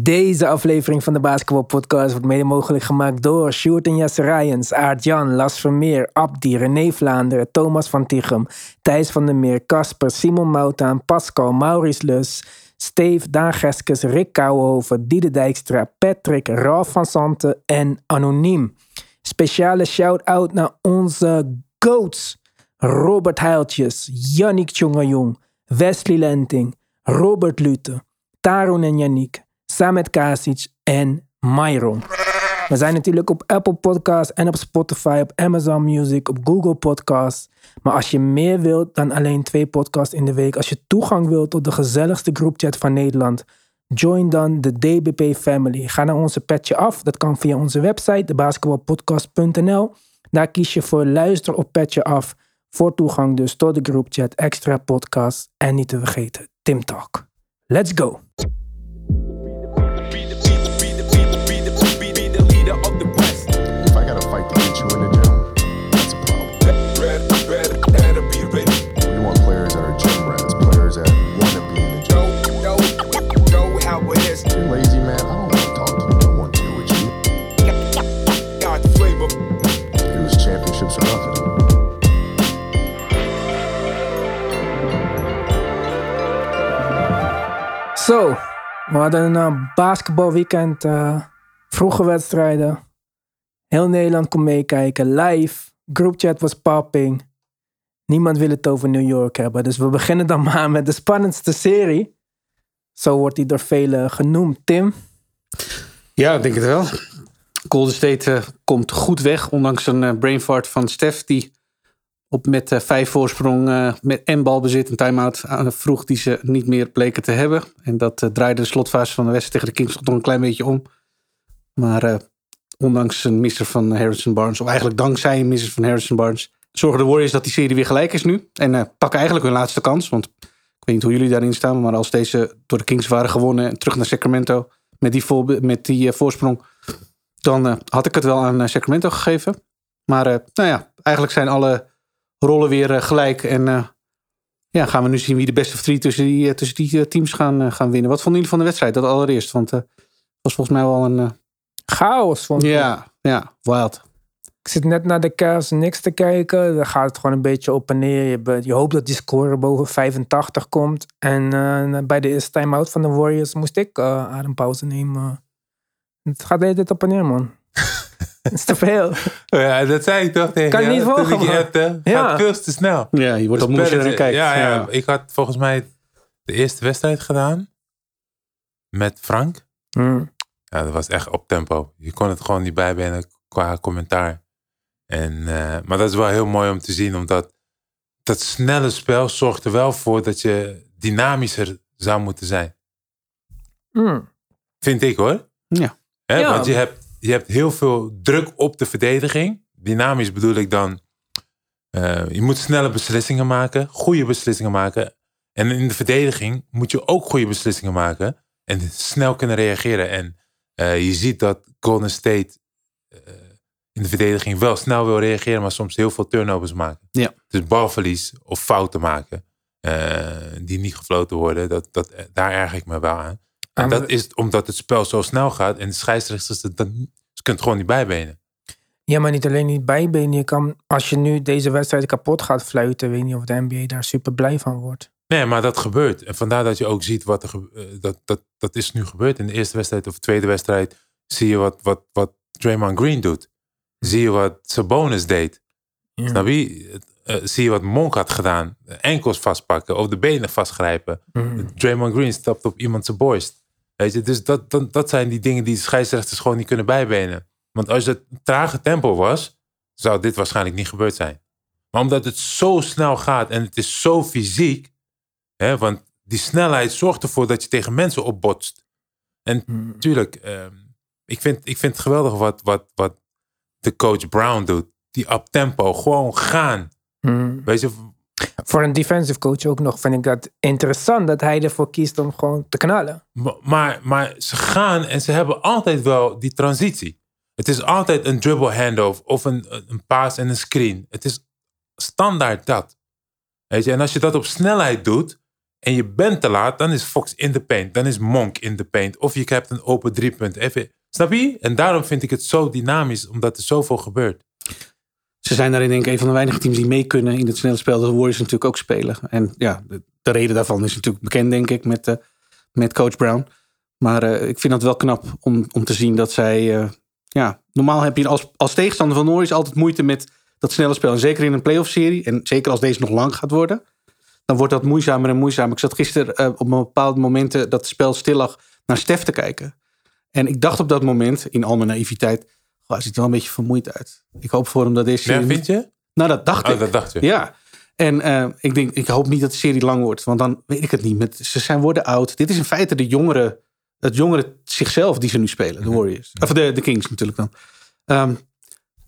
Deze aflevering van de Basketball Podcast wordt mede mogelijk gemaakt door Sjoerd en Jesse Rijens, Aart-Jan, Las Vermeer, Abdi, René Vlaanderen, Thomas van Tichem, Thijs van der Meer, Casper, Simon Moutaan, Pascal, Maurice Lus, Steve, Daan Geskes, Rick Kouwenhoven, Diede Dijkstra, Patrick, Ralf van Santen en Anoniem. Speciale shout-out naar onze GOATs. Robert Heiltjes, Yannick Tjongajong, Wesley Lenting, Robert Lute, Tarun en Yannick, Samet Kasic en Myron. We zijn natuurlijk op Apple Podcasts en op Spotify, op Amazon Music, op Google Podcasts. Maar als je meer wilt dan alleen twee podcasts in de week, als je toegang wilt tot de gezelligste groupchat van Nederland, join dan de DBP Family. Ga naar onze petje af. Dat kan via onze website, debasketballpodcast.nl. Daar kies je voor luister op petje af. Voor toegang dus tot de groupchat, extra podcasts en niet te vergeten, Tim Talk. Let's go! Zo, we hadden een uh, basketbalweekend, eh, vroege wedstrijden. Heel Nederland kon meekijken, live. Groupchat was popping. Niemand wil het over New York hebben. Dus we beginnen dan maar met de spannendste serie. Zo wordt die door velen genoemd. Tim, Ja, ik denk het wel. Golden State eh, komt goed weg, ondanks een eh, brain fart van Stef, die op met eh, vijf voorsprong eh, met en balbezit een time-out aan vroeg die ze niet meer bleken te hebben. En dat eh, draaide de slotfase van de wedstrijd tegen de Kings toch een klein beetje om. Maar eh, ondanks een misser van Harrison Barnes, of eigenlijk dankzij een misser van Harrison Barnes, zorgen de Warriors dat die serie weer gelijk is nu. En eh, pakken eigenlijk hun laatste kans, want ik weet niet hoe jullie daarin staan, maar als deze door de Kings waren gewonnen en terug naar Sacramento met die, vol, met die eh, voorsprong, dan eh, had ik het wel aan eh, Sacramento gegeven. Maar eh, nou ja, eigenlijk zijn alle rollen weer eh, gelijk. En eh, ja, gaan we nu zien wie de beste of three tussen die, eh, tussen die teams gaan, gaan winnen. Wat vonden jullie van de wedstrijd? Dat allereerst, want het was volgens mij wel een... chaos vond ik. ja, ja, wild. Ik zit net naar de Cavs niks te kijken. Dan gaat het gewoon een beetje op en neer. Je, be- je hoopt dat die score boven 85 komt. En bij de eerste time-out van de Warriors moest ik eh, adempauze nemen. Het gaat de hele tijd op en neer, man. Het is te veel. Ja, dat zei ik toch tegen Kan je niet volgen, man. appte. Ja. Gaat veel te snel. Ja, je wordt al moe als je erin kijkt. Ja, ja, ik had volgens mij de eerste wedstrijd gedaan met Frank. Hmm. Ja, dat was echt op tempo. Je kon het gewoon niet bijbenen qua commentaar. En, eh, maar dat is wel heel mooi om te zien, omdat dat snelle spel zorgt er wel voor dat je dynamischer zou moeten zijn. Hmm. Vind ik hoor. Ja. Hè, Ja. Want je hebt, je hebt heel veel druk op de verdediging. Dynamisch bedoel ik dan. eh, je moet snelle beslissingen maken, goede beslissingen maken. En in de verdediging moet je ook goede beslissingen maken. En snel kunnen reageren. En eh, je ziet dat Golden State eh, in de verdediging wel snel wil reageren, maar soms heel veel turnovers maken. Ja. Dus balverlies of fouten maken. die niet gefloten worden. Dat, dat, daar erg ik me wel aan. En dat is omdat het spel zo snel gaat en de scheidsrechters ze kunnen het gewoon niet bijbenen. Ja, maar niet alleen niet bijbenen. Je kan, als je nu deze wedstrijd kapot gaat fluiten, weet niet of de NBA daar super blij van wordt. Nee, maar dat gebeurt. En vandaar dat je ook ziet wat er eh, dat, dat, dat is nu gebeurd. In de eerste wedstrijd of tweede wedstrijd zie je wat, wat, wat Draymond Green doet. Zie je wat Sabonis deed. Ja. Snap je? Eh, zie je wat Monk had gedaan. Enkels vastpakken of de benen vastgrijpen. Hmm. Draymond Green stapt op iemand zijn borst. Weet je, dus dat, dat, dat zijn die dingen die de scheidsrechters gewoon niet kunnen bijbenen. Want als het trage tempo was, zou dit waarschijnlijk niet gebeurd zijn. Maar omdat het zo snel gaat en het is zo fysiek, hè, want die snelheid zorgt ervoor dat je tegen mensen opbotst. En Hmm. natuurlijk, ehm, ik, vind, ik vind het geweldig wat, wat, wat de coach Brown doet. Die up tempo, gewoon gaan. Hmm. Weet je, Voor een defensive coach ook nog vind ik dat interessant dat hij ervoor kiest om gewoon te knallen. Ma- Maar, maar ze gaan en ze hebben altijd wel die transitie. Het is altijd een dribble handoff of een, een paas en een screen. Het is standaard dat. En als je dat op snelheid doet, en je bent te laat, dan is Fox in de paint. Dan is Monk in de paint. Of je hebt een open driepunt. Even, snap je? En daarom vind ik het zo dynamisch, omdat er zoveel gebeurt. Ze zijn daarin denk ik een van de weinige teams die mee kunnen in het snelle spel. Dat de Warriors natuurlijk ook spelen. En ja, de, de reden daarvan is natuurlijk bekend denk ik met, eh, met coach Brown. Maar eh, ik vind het wel knap om, om te zien dat zij... eh, ja, normaal heb je als, als tegenstander van Warriors altijd moeite met dat snelle spel. En zeker in een playoff serie. En zeker als deze nog lang gaat worden. Dan wordt dat moeizamer en moeizamer. Ik zat gisteren op een bepaalde momenten dat het spel stil lag naar Stef te kijken. En ik dacht op dat moment, in al mijn naïviteit... "Goh, hij ziet er wel een beetje vermoeid uit. Ik hoop voor hem dat deze Ja, serie... vind je? Nou, dat dacht Oh, ik. dat dacht je. Ja. En eh, ik denk, ik hoop niet dat de serie lang wordt. Want dan weet ik het niet. Met, ze zijn worden oud. Dit is in feite de jongere, het jongere zichzelf die ze nu spelen. De Warriors. Of de, de Kings natuurlijk dan. Ehm,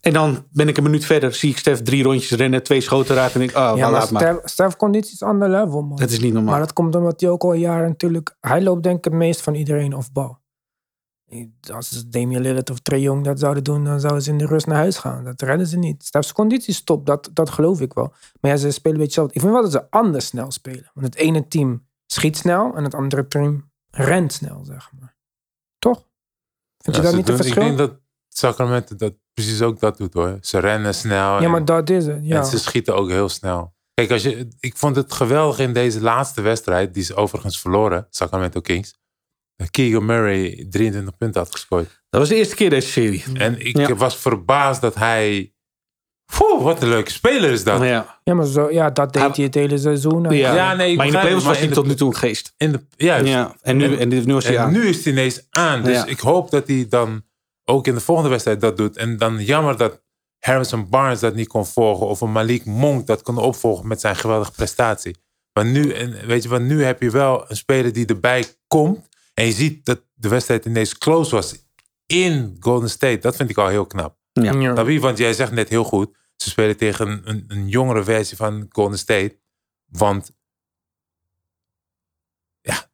en dan ben ik een minuut verder. Zie ik Stef drie rondjes rennen. Twee schoten raken. En denk ik, oh, Ja, maar laat maar. Stef, Stef conditie is ander level, man. Dat is niet normaal. Maar dat komt omdat hij ook al jaren natuurlijk... Hij loopt denk ik het meest van iedereen off bal. Als ze Damian Lillard of Trae Young dat zouden doen, dan zouden ze in de rust naar huis gaan. Dat redden ze niet. Stef's conditie is top, dat, dat geloof ik wel. Maar ja, ze spelen een beetje zo. Ik vind wel dat ze anders snel spelen. Want het ene team schiet snel en het andere team rent snel, zeg maar. Toch? Vind je dat niet een doen- Ik verschil? denk dat Sacramento dat precies ook dat doet hoor. Ze rennen snel. Ja, en- maar dat is het. Ja. En ze schieten ook heel snel. Kijk, als je, ik vond het geweldig in deze laatste wedstrijd, die ze overigens verloren, Sacramento Kings. Dat Keegan Murray 23 punten had gescoord. Dat was de eerste keer deze serie. En ik Ja. was verbaasd dat hij. Poeh, wat een leuke speler is dat. Ja. Ja, maar zo, ja, dat deed Hij- hij het hele seizoen. En- Ja. Ja, nee, maar in de playoffs was hij tot nu toe een geest. In de, juist. Ja. En nu, en, dit- nu was hij En aan. nu is hij ineens aan. Dus Ja. ik hoop dat hij dan ook in de volgende wedstrijd dat doet. En dan jammer dat Harrison Barnes dat niet kon volgen. Of een Malik Monk dat kon opvolgen met zijn geweldige prestatie. Maar nu, en weet je, want nu heb je wel een speler die erbij komt. En je ziet dat de wedstrijd ineens close was in Golden State. Dat vind ik al heel knap. Ja. Ja. Want jij zegt net heel goed. Ze spelen tegen een, een, een jongere versie van Golden State. Want ja,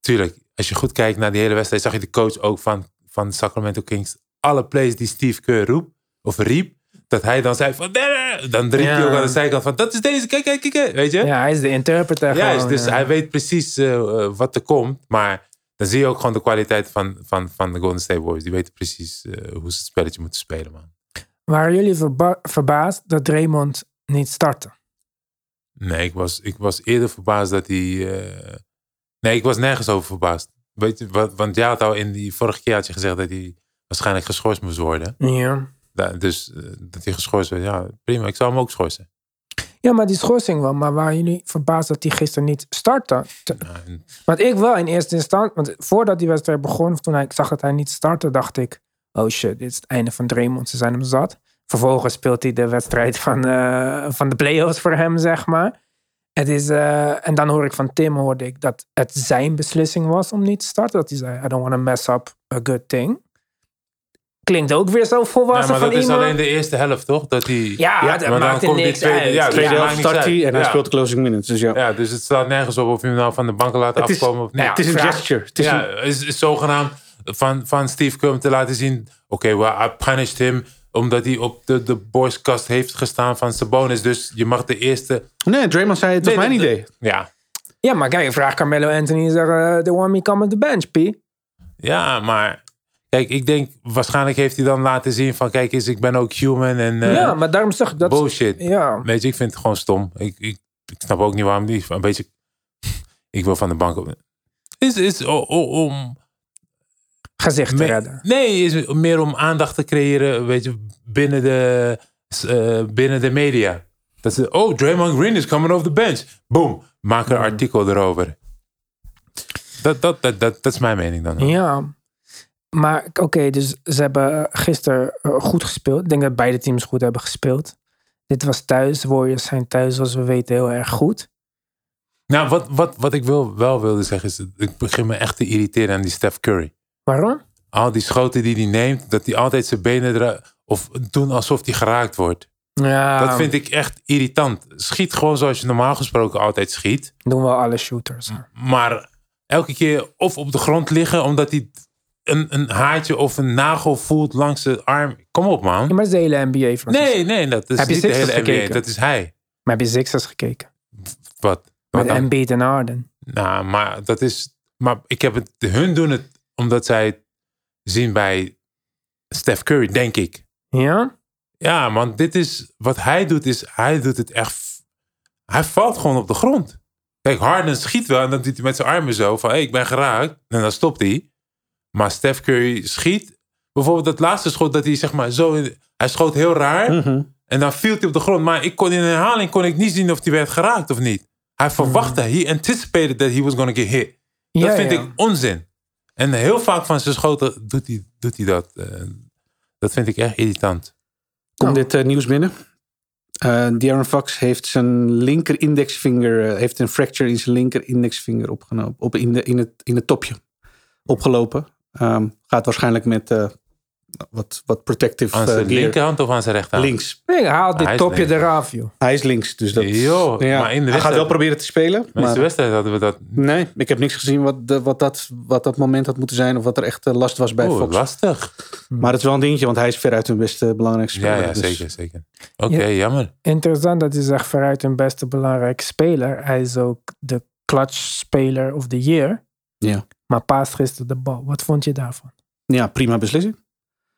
tuurlijk. Als je goed kijkt naar die hele wedstrijd, zag je de coach ook van, van Sacramento Kings. Alle plays die Steve Kerr roept, of riep, dat hij dan zei van, "Nee, nee, nee." dan riep hij Ja. ook aan de zijkant van, dat is deze, kijk, kijk, kijk, weet je? Ja, hij is de interpreter. Gewoon, dus ja. hij weet precies eh, eh, wat er komt. Maar dan zie je ook gewoon de kwaliteit van, van, van de Golden State Warriors. Die weten precies eh, hoe ze het spelletje moeten spelen, man. Waren jullie verba- verbaasd dat Draymond niet startte? Nee, ik was, ik was eerder verbaasd dat hij... eh, Nee, ik was nergens over verbaasd. Weet je, wat, want jij had al in die vorige keer had je gezegd dat hij waarschijnlijk geschorst moest worden. Ja. Da- dus eh, dat hij geschorst werd, ja, prima. Ik zou hem ook schorsen. Ja, maar die schorsing wel. Maar waren jullie verbaasd dat hij gisteren niet startte? Te- Want ik wel in eerste instantie. Want voordat die wedstrijd begon, of toen hij, ik zag dat hij niet startte, dacht ik: oh shit, dit is het einde van Draymond. Ze zijn hem zat. Vervolgens speelt hij de wedstrijd van, eh, van de playoffs voor hem, zeg maar. Het is, eh, en dan hoor ik van Tim hoorde ik dat het zijn beslissing was om niet te starten. Dat hij zei: I don't want to mess up a good thing. Klinkt ook weer zo Ja, volwassen maar van dat is iemand. alleen de eerste helft, toch? Dat hij, Ja, Ja, dat maar dan maakt er komt die niks tweede- uit. ja, Tweede helft start hij en hij Ja. speelt de closing minutes. Dus ja. ja, dus het staat nergens op of je hem nou van de bank laat het, is, afkomen of niet. het is een gesture. Het is ja, een- is, is zogenaamd van, van Steve Kerr te laten zien... Oké, well, I punished him omdat hij op de, de boyskast heeft gestaan van Sabonis. Dus je mag de eerste... nee, Draymond zei het was Nee, mijn idee. Ja, Ja, maar kijk, vraag Carmelo Anthony en zeg: eh, They want me come on the bench, P. ja, maar... Kijk, ik denk, waarschijnlijk heeft hij dan laten zien van... Kijk eens, ik ben ook human en eh, ja, maar daarom zeg ik dat. bullshit. Ja, Weet je, ik vind het gewoon stom. Ik, ik, ik snap ook niet waarom die een beetje... Ik wil van de bank... op- Is, is om... gezicht te Me- redden. Nee, is meer om aandacht te creëren, weet je, binnen de, eh, binnen de media. Dat ze, oh, Draymond Green is coming off the bench. Boom, maak een artikel erover. Dat, dat, dat, dat, dat is mijn mening dan. Ja. Maar oké, dus ze hebben gisteren eh, goed gespeeld. Ik denk dat beide teams goed hebben gespeeld. Dit was thuis. Warriors zijn thuis, zoals we weten, heel erg goed. Nou, wat, wat, wat ik wil, wel wilde zeggen is, ik begin me echt te irriteren aan die Steph Curry. Waarom? Al die schoten die hij neemt, dat hij altijd zijn benen eruit, of doen alsof hij geraakt wordt. Ja, Dat vind ik echt irritant. Schiet gewoon zoals je normaal gesproken altijd schiet. doen wel alle shooters. Maar elke keer of op de grond liggen omdat hij een, een haartje of een nagel voelt langs de arm. Kom op, man. Ja, maar is de hele NBA, Francis. Nee, nee, dat is Heb je niet de hele Sixers NBA. gekeken? Dat is hij. Maar heb je Sixers gekeken? Wat? Met dan? Embiid en Harden. Nou, maar dat is. Maar ik heb het. Hun doen het omdat zij het zien bij Steph Curry, denk ik. Ja? Ja, man, dit is. Wat hij doet, is. Hij doet het echt. Hij valt gewoon op de grond. Kijk, Harden schiet wel en dan doet hij met zijn armen zo van: hé, ik ben geraakt. En dan stopt hij. Maar Steph Curry schiet. Bijvoorbeeld dat laatste schot dat hij zeg maar zo. in- hij schoot heel raar. Mhm. En dan viel hij op de grond. Maar ik kon in de herhaling kon ik niet zien of hij werd geraakt of niet. Hij verwachtte. He anticipated that he was going to get hit. Dat Ja, vind ja. ik onzin. En heel vaak van zijn schoten doet hij, doet hij dat. Eh, dat vind ik echt irritant. Komt Oh. dit eh, nieuws binnen? Eh De'Aaron Fox heeft zijn linker indexvinger, heeft een fracture in zijn linker indexvinger opgenomen, op in, de, in, het, in het topje opgelopen. Ehm, gaat waarschijnlijk met eh, wat, wat protective Aan eh, zijn linkerhand of aan zijn rechterhand? Links. Nee, haal Hij dit topje links. eraf, joh. Hij is links, dus dat. Ja. maar in de Hij gaat wedstrijd- wel proberen te spelen. Maar in de wedstrijd hadden we dat. nee, ik heb niks gezien wat, de, wat, dat, wat dat moment had moeten zijn of wat er echt eh, last was bij Oeh, Fox. lastig. Maar het is wel een dingetje, want hij is veruit hun beste belangrijkste Ja, speler. ja, dus- zeker, zeker. Oké, Ja. jammer. Interessant dat hij zegt veruit hun beste belangrijke speler. Hij is ook de clutch speler of the year. Ja. Maar paast gisteren de bal. Wat vond je daarvan? Ja, prima beslissing.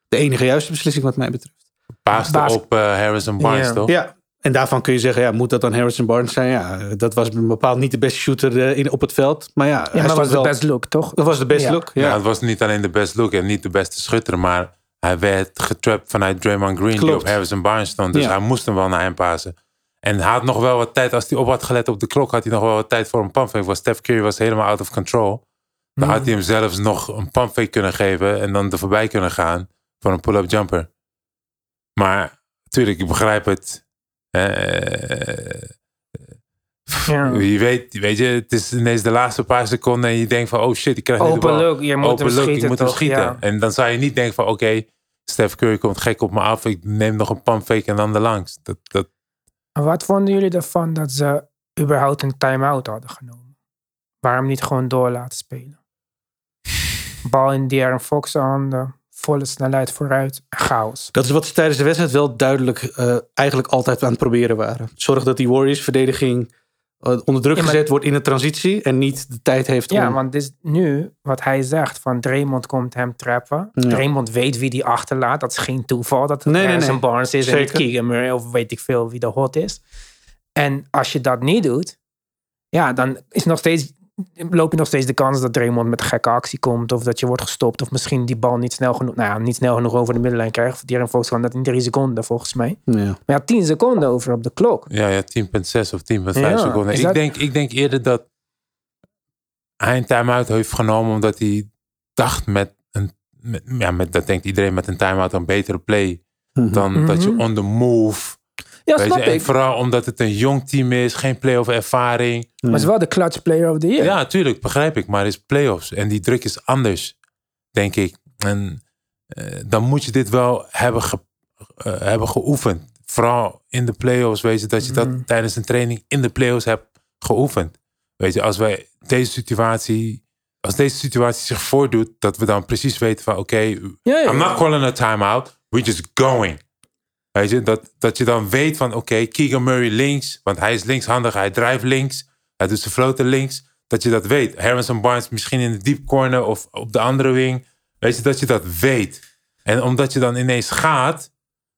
De enige juiste beslissing wat mij betreft. Paaste Baas- op eh, Harrison Barnes, toch? Ja, en daarvan kun je zeggen, ja, moet dat dan Harrison Barnes zijn? Ja, dat was bepaald niet de beste shooter eh, in, op het veld. Maar ja, Ja, maar stond was de best look, toch? Dat was de beste Ja. look. Ja. Ja. het was niet alleen de best look en niet de beste schutter, maar hij werd getrapt vanuit Draymond Green die Klopt. op Harrison Barnes stond. Dus Ja. hij moest hem wel naar hem passen. En hij had nog wel wat tijd, als hij op had gelet op de klok, had hij nog wel wat tijd voor een pumpfake. Want Steph Curry was helemaal out of control. Dan had hij hem zelfs nog een pumpfake kunnen geven en dan er voorbij kunnen gaan voor een pull-up jumper. Maar natuurlijk, ik begrijp het. Eh, Ja. je weet, weet je, het is ineens de laatste paar seconden en je denkt van, oh shit, ik krijg de Open look, je moet Open hem look, schieten, ik moet hem schieten. Ja. En dan zou je niet denken van, oké, Steph Curry komt gek op me af, ik neem nog een pumpfake en dan erlangs. Dat, dat, En Wat vonden jullie ervan dat ze überhaupt een time-out hadden genomen? Waarom niet gewoon door laten spelen? Bal in De'Aaron Fox handen, volle snelheid vooruit, chaos. Dat is wat ze tijdens de wedstrijd wel duidelijk eh, eigenlijk altijd aan het proberen waren. Zorg dat die Warriors verdediging eh, onder druk Ja, maar- gezet wordt in de transitie en niet de tijd heeft Ja, om... want dit is nu wat hij zegt van Draymond komt hem trappen. Ja. Draymond weet wie die achterlaat. Dat is geen toeval dat het Nee, nee. Barnes is en Zeker. Keegan Murray of weet ik veel wie de hot is. En als je dat niet doet, ja, dan is nog steeds, loop je nog steeds de kans dat Draymond met een gekke actie komt. Of dat je wordt gestopt. Of misschien die bal niet snel genoeg, nou ja, niet snel genoeg over de middenlijn krijgt. Die Aaron Fox kan dat in drie seconden volgens mij. Ja. Maar ja, tien seconden over op de klok. ja, ja 10,6 of 10,5 Ja, seconden. Ik, dat- denk, ik denk eerder dat hij een time-out heeft genomen omdat hij dacht met een, met, ja, met, dat denkt iedereen met een time-out een betere play dan dat je Mhm. on the move. Ja, Weet snap je? En vooral omdat het een jong team is, geen playoff ervaring. Maar het is wel de clutch player of the year. Ja, tuurlijk, begrijp ik. Maar het is playoffs. En die druk is anders, denk ik. En eh, dan moet je dit wel hebben, ge- eh, hebben geoefend. Vooral in de playoffs, weet je, dat je dat tijdens een training in de playoffs hebt geoefend. Weet je, als wij deze situatie, als deze situatie zich voordoet, dat we dan precies weten van, oké, Ja, ja. I'm not calling a timeout, we're just going. Weet je, dat, dat je dan weet van, oké, Keegan Murray links, want hij is linkshandig, hij drijft links, hij doet zijn floten links. Dat je dat weet. Harrison Barnes misschien in de deep corner of op de andere wing. Weet je, dat je dat weet. En omdat je dan ineens gaat,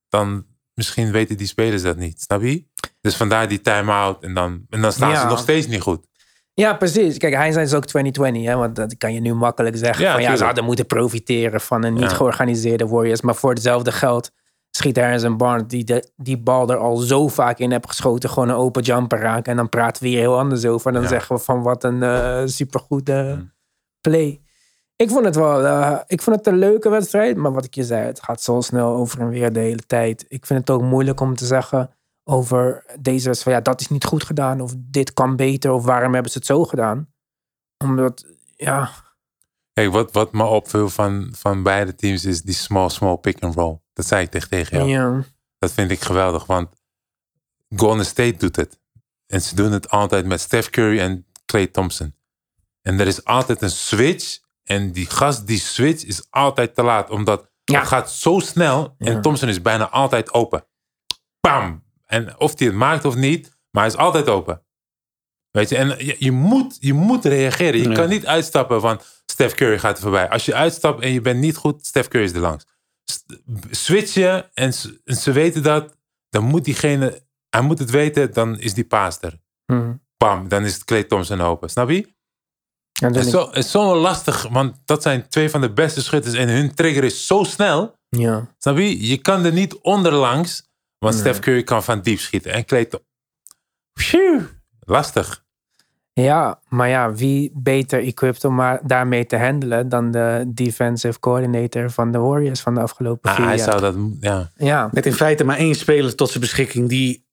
dan misschien weten die spelers dat niet. Snap je? Dus vandaar die time-out en dan, en dan staan Ja. ze nog steeds niet goed. Ja, precies. Kijk, hij is ook 2020, hè, want dat kan je nu makkelijk zeggen. Ja, van, ja, ze hadden moeten profiteren van een niet Ja. georganiseerde Warriors. Maar voor hetzelfde geld schiet Harrison Barnes, die de, die bal er al zo vaak in heeft geschoten, gewoon een open jumper raken. En dan praten we hier heel anders over. Dan Ja. zeggen we van wat een eh supergoede play. Ik vond het wel, eh, ik vond het een leuke wedstrijd. Maar wat ik je zei, het gaat zo snel over en weer de hele tijd. Ik vind het ook moeilijk om te zeggen over deze wedstrijd. van, Ja, dat is niet goed gedaan. Of dit kan beter. Of waarom hebben ze het zo gedaan? Omdat, ja, Kijk, wat, wat me opviel van, van beide teams is die small, small pick and roll. Dat zei ik tegen, jou. ja. Dat vind ik geweldig, want Golden State doet het. En ze doen het altijd met Steph Curry en Klay Thompson. En er is altijd een switch. En die gast, die switch is altijd te laat. Omdat Ja. het gaat zo snel. Ja. En Thompson is bijna altijd open. Bam! En of hij het maakt of niet, maar hij is altijd open. Weet je, en je, je moet, je moet reageren. Je Ja. kan niet uitstappen van Steph Curry gaat er voorbij. Als je uitstapt en je bent niet goed, Steph Curry is er langs. S- Switch je en, en ze weten dat, dan moet diegene, hij moet het weten, dan is die paas er. Mhm. Bam, dan is het Clay Thompson open. Snap je? En Het is, zo, het is zo lastig, want dat zijn twee van de beste schutters en hun trigger is zo snel. ja. Snap je? Je kan er niet onderlangs, want Nee. Steph Curry kan van diep schieten. En Clay Thompson... Lastig. Ja, maar ja, wie beter equipped om daarmee te handelen dan de defensive coordinator van de Warriors van de afgelopen Ah, vier hij jaar. zou dat... Ja. Ja, Met in feite maar één speler tot zijn beschikking die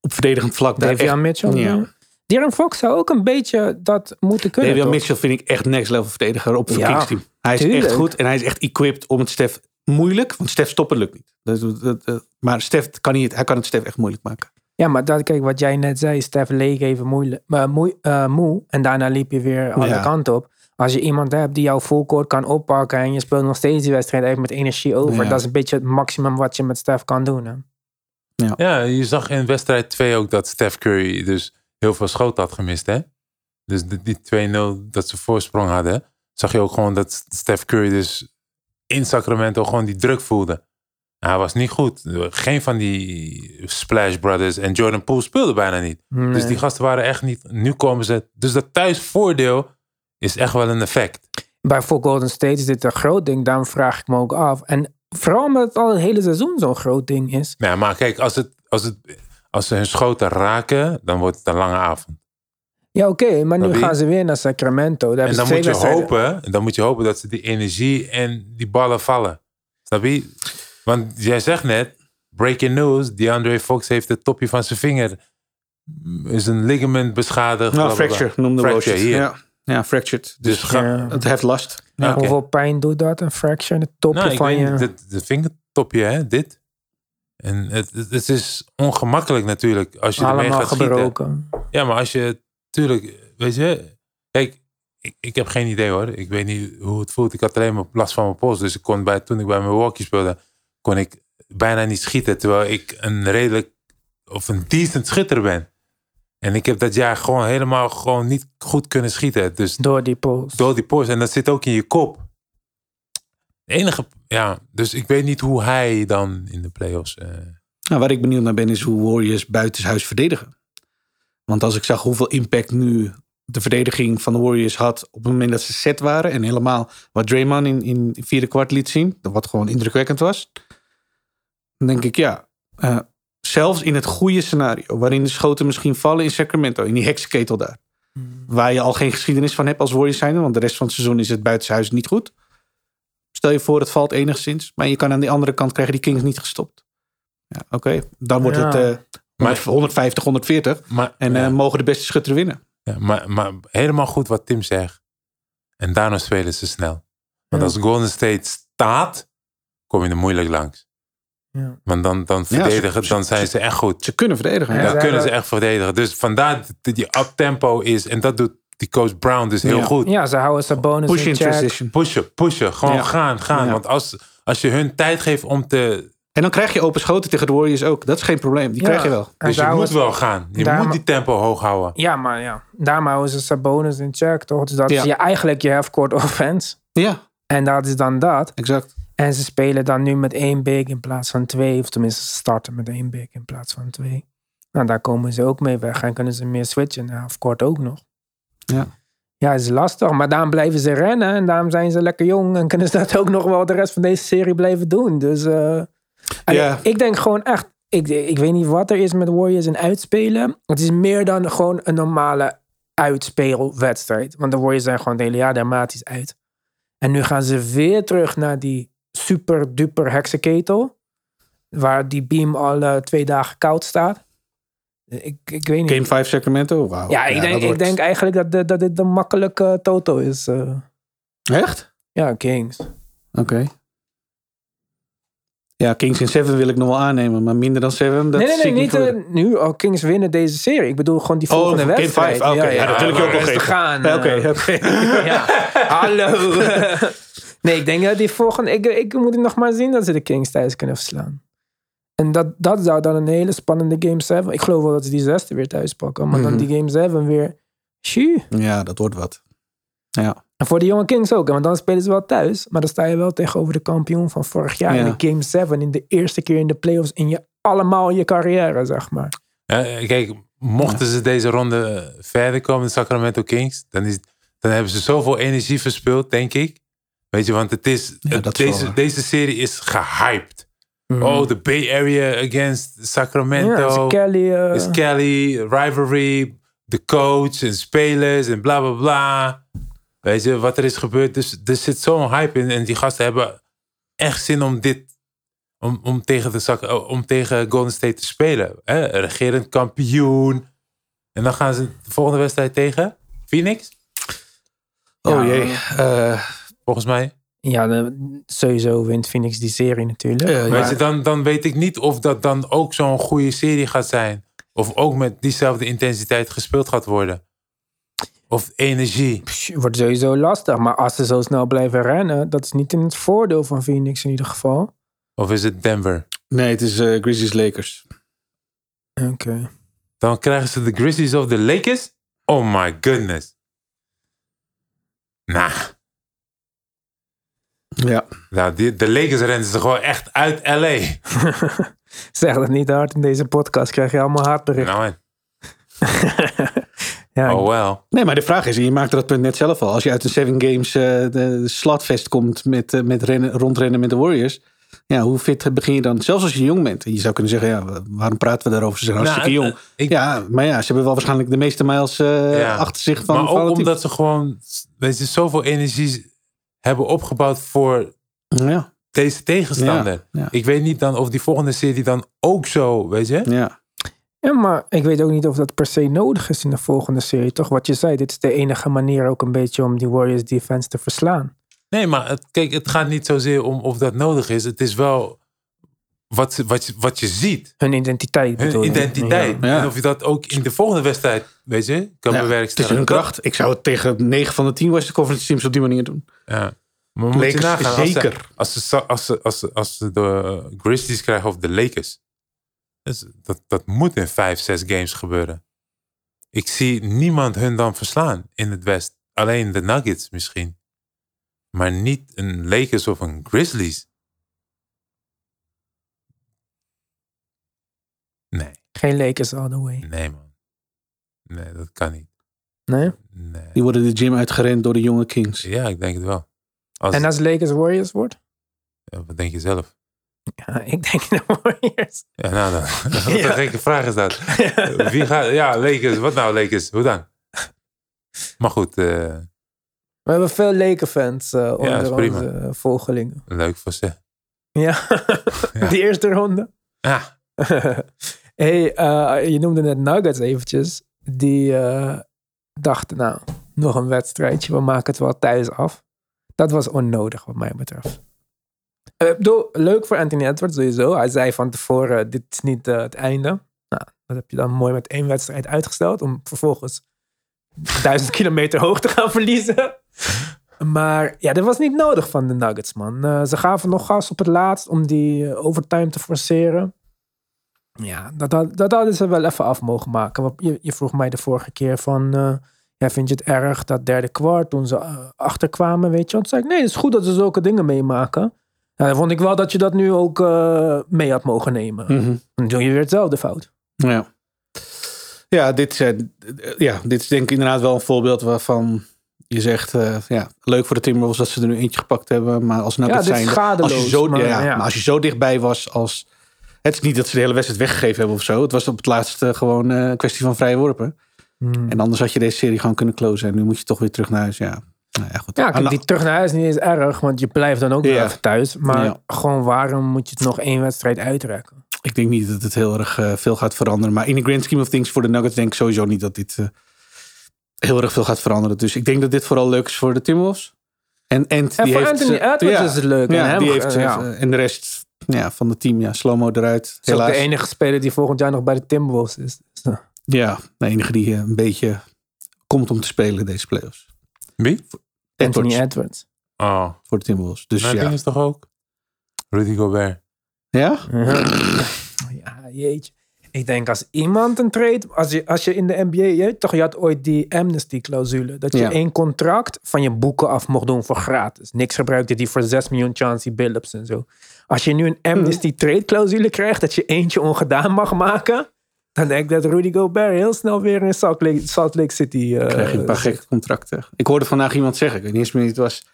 op verdedigend vlak daar Davion echt... Mitchell. Ja. Darren Fox zou ook een beetje dat moeten kunnen. Davion toch? Mitchell vind ik echt next level verdediger op het Ja, Kings team. Hij is tuurlijk. echt goed en hij is echt equipped om het Stef moeilijk, want Stef stoppen lukt niet. Dat, dat, dat- maar Stef kan niet, hij kan het Stef echt moeilijk maken. Ja, maar dat, kijk, wat jij net zei, Stef leek even moeilijk, maar moe, eh, moe. En daarna liep je weer alle Ja. kanten op. Als je iemand hebt die jouw full court kan oppakken en je speelt nog steeds die wedstrijd even met energie over. Ja. Dat is een beetje het maximum wat je met Stef kan doen. Hè? ja, je zag in wedstrijd 2 ook dat Steph Curry dus heel veel schoten had gemist. Hè? Dus die, die 2-0 dat ze voorsprong hadden, zag je ook gewoon dat Steph Curry dus in Sacramento gewoon die druk voelde. Hij was niet goed. Geen van die Splash Brothers en Jordan Poole speelden bijna niet. Dus die gasten waren echt niet. Nu komen ze. Dus dat thuisvoordeel is echt wel een effect. Bij voor Golden State is dit een groot ding, daarom vraag ik me ook af. En vooral omdat het al het hele seizoen zo'n groot ding is. Ja, maar kijk, als, het, als, het, als ze hun schoten raken, dan wordt het een lange avond. Ja, oké, maar nu gaan ze weer naar Sacramento. Daar En dan moet, je hopen, dan moet je hopen dat ze die energie en die ballen vallen. Snap je? Want jij zegt net, breaking news, DeAndre Fox heeft het topje van zijn vinger. Is een ligament beschadigd. Nou, fracture noemde Fracture. Ja, ja, fractured. Dus Dus ga- Ja. het heeft last. Ja. Hoeveel pijn doet dat? Een fracture, het topje Nou, ik van je... het, het vingertopje, hè, dit. En het, het, is ongemakkelijk natuurlijk als je ermee allemaal gaat schieten. gebroken. Ja, maar als je, tuurlijk, weet je, kijk, ik, ik heb geen idee hoor. Ik weet niet hoe het voelt. Ik had alleen maar last van mijn pols. Dus ik kon bij, toen ik bij Milwaukee speelde, kon ik bijna niet schieten. Terwijl ik een redelijk, of een decent schitter ben. En ik heb dat jaar gewoon helemaal gewoon niet goed kunnen schieten. Dus Door die post. door die pols. En dat zit ook in je kop. De enige, ja, dus ik weet niet hoe hij dan in de playoffs... eh Nou, waar ik benieuwd naar ben is hoe Warriors buitenshuis verdedigen. Want als ik zag hoeveel impact nu de verdediging van de Warriors had op het moment dat ze set waren. En helemaal wat Draymond in, in het vierde kwart liet zien. Wat gewoon indrukwekkend was. Dan denk ik ja, eh, zelfs in het goede scenario. Waarin de schoten misschien vallen in Sacramento. In die heksenketel daar. Waar je al geen geschiedenis van hebt als Warriors zijnde. Want de rest van het seizoen is het buitenshuis niet goed. Stel je voor het valt enigszins. Maar je kan aan die andere kant krijgen die Kings niet gestopt. Ja, oké. Dan wordt Ja. het eh, Maar- 150, 140. maar, En ja. eh, mogen de beste schutter winnen. Ja, maar, maar helemaal goed wat Tim zegt. En daarna spelen ze snel. Want Ja. als Golden State staat, kom je er moeilijk langs. Ja. Want dan, dan verdedigen, ze- dan zijn ze- ze echt goed. Ze kunnen verdedigen. Ja. Dan kunnen ze echt verdedigen. Dus vandaar dat die up-tempo is. En dat doet die coach Brown dus heel Ja. goed. Ja, ze houden zijn bonus Push in check. transition. Pushen, pushen. Gewoon Ja. gaan, gaan. Ja. Want als, als je hun tijd geeft om te... En dan krijg je open schoten tegen de Warriors ook. Dat is geen probleem. Die Ja. krijg je wel. En Dus je moet wel gaan. Je moet die tempo hoog houden. Ja, maar ja. Daarom houden ze zijn bonus in check, toch? Dus dat Ja. is je, eigenlijk je half-court offense. Ja, En dat is dan dat. exact. En ze spelen dan nu met één big in plaats van twee. Of tenminste, ze starten met één big in plaats van twee. Nou, daar komen ze ook mee weg. En kunnen ze meer switchen. Nou, half-court ook nog. Ja. Ja, is lastig. Maar daarom blijven ze rennen. En daarom zijn ze lekker jong. En kunnen ze dat ook nog wel de rest van deze serie blijven doen. Dus eh, Ja. ik denk gewoon echt... Ik, ik weet niet wat er is met Warriors en uitspelen. Het is meer dan gewoon een normale uitspeelwedstrijd. Want de Warriors zijn gewoon het hele jaar dramatisch uit. En nu gaan ze weer terug naar die super duper heksenketel. Waar die beam al eh, twee dagen koud staat. Ik, ik weet niet. Game 5 Sacramento. Wauw. ja, ik, denk, dat ik wordt- denk eigenlijk dat, dit- dat dit een makkelijke toto is. eh. Echt? ja, Kings. Oké. Ja, Kings in 7 wil ik nog wel aannemen. Maar minder dan 7, dat nee, nee, nee, niet eh, nu. Oh, Kings winnen deze serie. Ik bedoel gewoon die Oh, volgende game wedstrijd. 5. Oké, ja, dat wil ik je ook nog rustig geven. gaan. Ja, Oké, eh. oké. ja. Hallo. nee, ik denk dat die volgende... Ik, ik moet het nog maar zien dat ze de Kings thuis kunnen verslaan. En dat, dat zou dan een hele spannende Game 7. Ik geloof wel dat ze die zesde weer thuis pakken. Maar Mhm. dan die Game 7 weer... Shoo. Ja, dat wordt wat. Ja. En voor de jonge Kings ook. Want dan spelen ze wel thuis. Maar dan sta je wel tegenover de kampioen van vorig jaar. Ja. In de Game 7. In de eerste keer in de playoffs. In je allemaal je carrière, zeg maar. Ja, kijk, mochten ze deze ronde verder komen, de Sacramento Kings, dan, is, dan hebben ze zoveel energie verspild, denk ik. Weet je, want het is, Ja, het- dat is wel deze, deze serie is gehyped. Oh, de Bay Area against Sacramento. Ja, is Kelly... eh, is Kelly, rivalry, de coach en spelers en bla bla bla. Weet je, wat er is gebeurd. Dus er zit zo'n hype in. En die gasten hebben echt zin om dit. Om, om, tegen, de, oh, om tegen Golden State te spelen. Hè? Regerend kampioen. En dan gaan ze de volgende wedstrijd tegen Phoenix. Oh Ja. jee. Eh, Volgens mij. Ja, de- sowieso wint Phoenix die serie natuurlijk. Weet ja. je, dan, dan weet ik niet of dat dan ook zo'n goede serie gaat zijn. Of ook met diezelfde intensiteit gespeeld gaat worden. Of energie. Psh, wordt sowieso lastig. Maar als ze zo snel blijven rennen, dat is niet in het voordeel van Phoenix in ieder geval. Of is het Denver? Nee, het is eh, Grizzlies Lakers. Oké. Dan krijgen ze de Grizzlies of de Lakers? Oh my goodness. Nou, Ja. nou die, de Lakers rennen ze gewoon echt uit LA. Zeg dat niet hard in deze podcast, krijg je allemaal hartberichten. Nou, ja, oh well. Nee, maar de vraag is, en je maakte dat punt net zelf al. Als je uit een Seven Games eh, de, slotfest komt met, eh, met rennen, rondrennen met de Warriors. Ja, hoe fit begin je dan? Zelfs als je jong bent. En je zou kunnen zeggen, ja, waarom praten we daarover? Ze zijn hartstikke Nou, jong. ik- ja, maar ja, ze hebben wel waarschijnlijk de meeste miles eh, Ja. achter zich van maar ook omdat ze gewoon weet je, zoveel energie hebben opgebouwd voor Ja, deze tegenstander. Ja, ja. Ik weet niet dan of die volgende serie dan ook zo, weet je? ja. Ja, maar ik weet ook niet of dat per se nodig is in de volgende serie. Toch wat je zei, dit is de enige manier ook een beetje om die Warriors defense te verslaan. Nee, maar het, kijk, het gaat niet zozeer om of dat nodig is. Het is wel wat, ze- wat, je, wat je ziet. Hun identiteit Hun identiteit. Ja. En of je dat ook in de volgende wedstrijd, weet je, kan Ja, het is bewerkstelligen. hun kracht. Ik zou het tegen 9 van de 10 Western Conference teams op die manier doen. Ja. Maar moet je Lakers nagaan, als ze- zeker. Als ze, als, ze, als, ze, als ze de Grizzlies krijgen of de Lakers. Dus dat, dat moet in vijf, zes games gebeuren. Ik zie niemand hun dan verslaan in het West. Alleen de Nuggets misschien. Maar niet een Lakers of een Grizzlies. Nee, Geen Lakers all the way. nee man. Nee, dat kan niet. Nee? Nee. Die worden de gym uitgerend door de jonge Kings. Ja, ik denk het wel. Als, En als Lakers Warriors wordt? ja, wat denk je zelf? Ja, ik denk de Warriors. Ja, nou dan. Wat een gekke vraag is dat. Wie gaat... Ja, Lakers. Wat nou Lakers? Hoe dan? Maar goed, eh, We hebben veel Laker-fans eh, is onder prima. onze eh, volgelingen. leuk voor ze. Ja, Ja. die eerste ronde. Ja, hey, eh, je noemde net Nuggets eventjes. Die eh, dachten, nou, nog een wedstrijdje. We maken het wel thuis af. Dat was onnodig wat mij betreft. Eh, Ik bedoel, leuk voor Anthony Edwards sowieso. Hij zei van tevoren, dit is niet het einde. Nou, dat heb je dan mooi met één wedstrijd uitgesteld. Om vervolgens duizend kilometer hoog te gaan verliezen. Maar ja, dat was niet nodig van de Nuggets, man. Ze gaven nog gas op het laatst om die overtime te forceren. Ja, dat, had- dat hadden ze wel even af mogen maken. Want Je, je vroeg mij de vorige keer van... eh, ja, vind je het erg dat derde kwart toen ze eh, achterkwamen, weet je? Want zei ik, nee, het is goed dat ze zulke dingen meemaken. Ja, dan vond ik wel dat je dat nu ook eh, mee had mogen nemen. Mhm. Dan doe je weer hetzelfde fout. Ja. Ja, dit, eh, ja, dit is denk ik inderdaad wel een voorbeeld waarvan je zegt, ja, leuk voor de Timberwolves dat ze er nu eentje gepakt hebben. Maar als dit is zijn, als je zo, maar ja, ja. maar als je zo dichtbij was als, het is niet dat ze de hele wedstrijd weggegeven hebben of zo. Het was op het laatste gewoon eh, een kwestie van vrije worpen. Hmm. En anders had je deze serie gewoon kunnen closen. En nu moet je toch weer terug naar huis. Ja, nou ja goed. Ja, kijk, die terug naar huis is niet eens erg, want je blijft dan ook Ja. weer even thuis. Maar Ja. gewoon waarom moet je het nog één wedstrijd uitrekken? Ik denk niet dat het heel erg eh, veel gaat veranderen. Maar in de grand scheme of things voor de Nuggets denk ik sowieso niet dat dit eh, heel erg veel gaat veranderen. Dus ik denk dat dit vooral leuk is voor de Timberwolves. En, en, En die voor heeft, Anthony eh, Edwards ja, is het leuk. Ja, en, hem, die heeft, ja. eh, en de rest ja, van het team, ja, slow-mo eruit. is ook Helaas. de enige speler die volgend jaar nog bij de Timberwolves is. Dus, eh, Ja, de enige die eh, een beetje komt om te spelen deze playoffs. wie? Anthony Edwards. Oh, voor de Timberwolves. Dus nou, ja. ding is toch ook? Rudy Gobert. Ja? Ja, jeetje. Ik denk als iemand een trade, als je, als je in de NBA, je, toch, je had ooit die amnesty-clausule. Dat je Ja. één contract van je boeken af mocht doen voor gratis. Niks gebruikte die voor 6 miljoen Chauncey Billups en zo. Als je nu een amnesty trade clausule krijgt, dat je eentje ongedaan mag maken. Dan denk ik dat Rudy Gobert heel snel weer in Salt Lake, Salt Lake City... eh, krijg je een paar gekke contracten. Ik hoorde vandaag iemand zeggen, ik weet niet eens meer wie het was.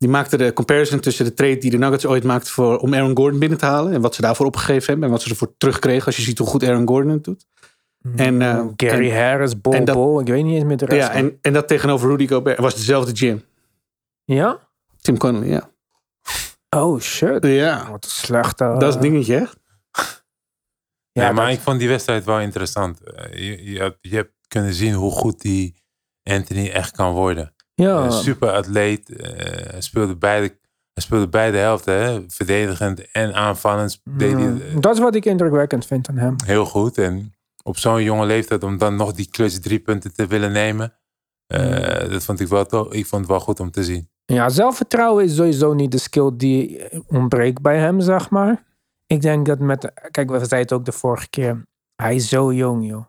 Die maakte de comparison tussen de trade die de Nuggets ooit maakte voor, om Aaron Gordon binnen te halen. En wat ze daarvoor opgegeven hebben. En wat ze ervoor terugkregen. Als je ziet hoe goed Aaron Gordon het doet. En, eh, Gary en- Harris, Bol en dat- Bol, ik weet niet eens met de rest. Ja, en, en dat tegenover Rudy Gobert was dezelfde gym. ja? Tim Connolly, ja. Oh shit. Ja, Wat een slechte... dat is het dingetje, hè? Ja, Ja, maar dat- ik vond die wedstrijd wel interessant. Eh, Je, je, hebt- je hebt kunnen zien hoe goed die Anthony echt kan worden. Ja. Super atleet. eh, hij, speelde beide, hij speelde beide helften. Hè? Verdedigend en aanvallend. Deed hij, eh, dat is wat ik indrukwekkend vind aan hem. heel goed. En op zo'n jonge leeftijd om dan nog die klus drie punten te willen nemen. eh, Dat vond ik wel toch. Ik vond het wel goed om te zien. Ja, zelfvertrouwen is sowieso niet de skill die ontbreekt bij hem, zeg maar. Ik denk dat met... Kijk, we zeiden het ook de vorige keer. Hij is zo jong, joh.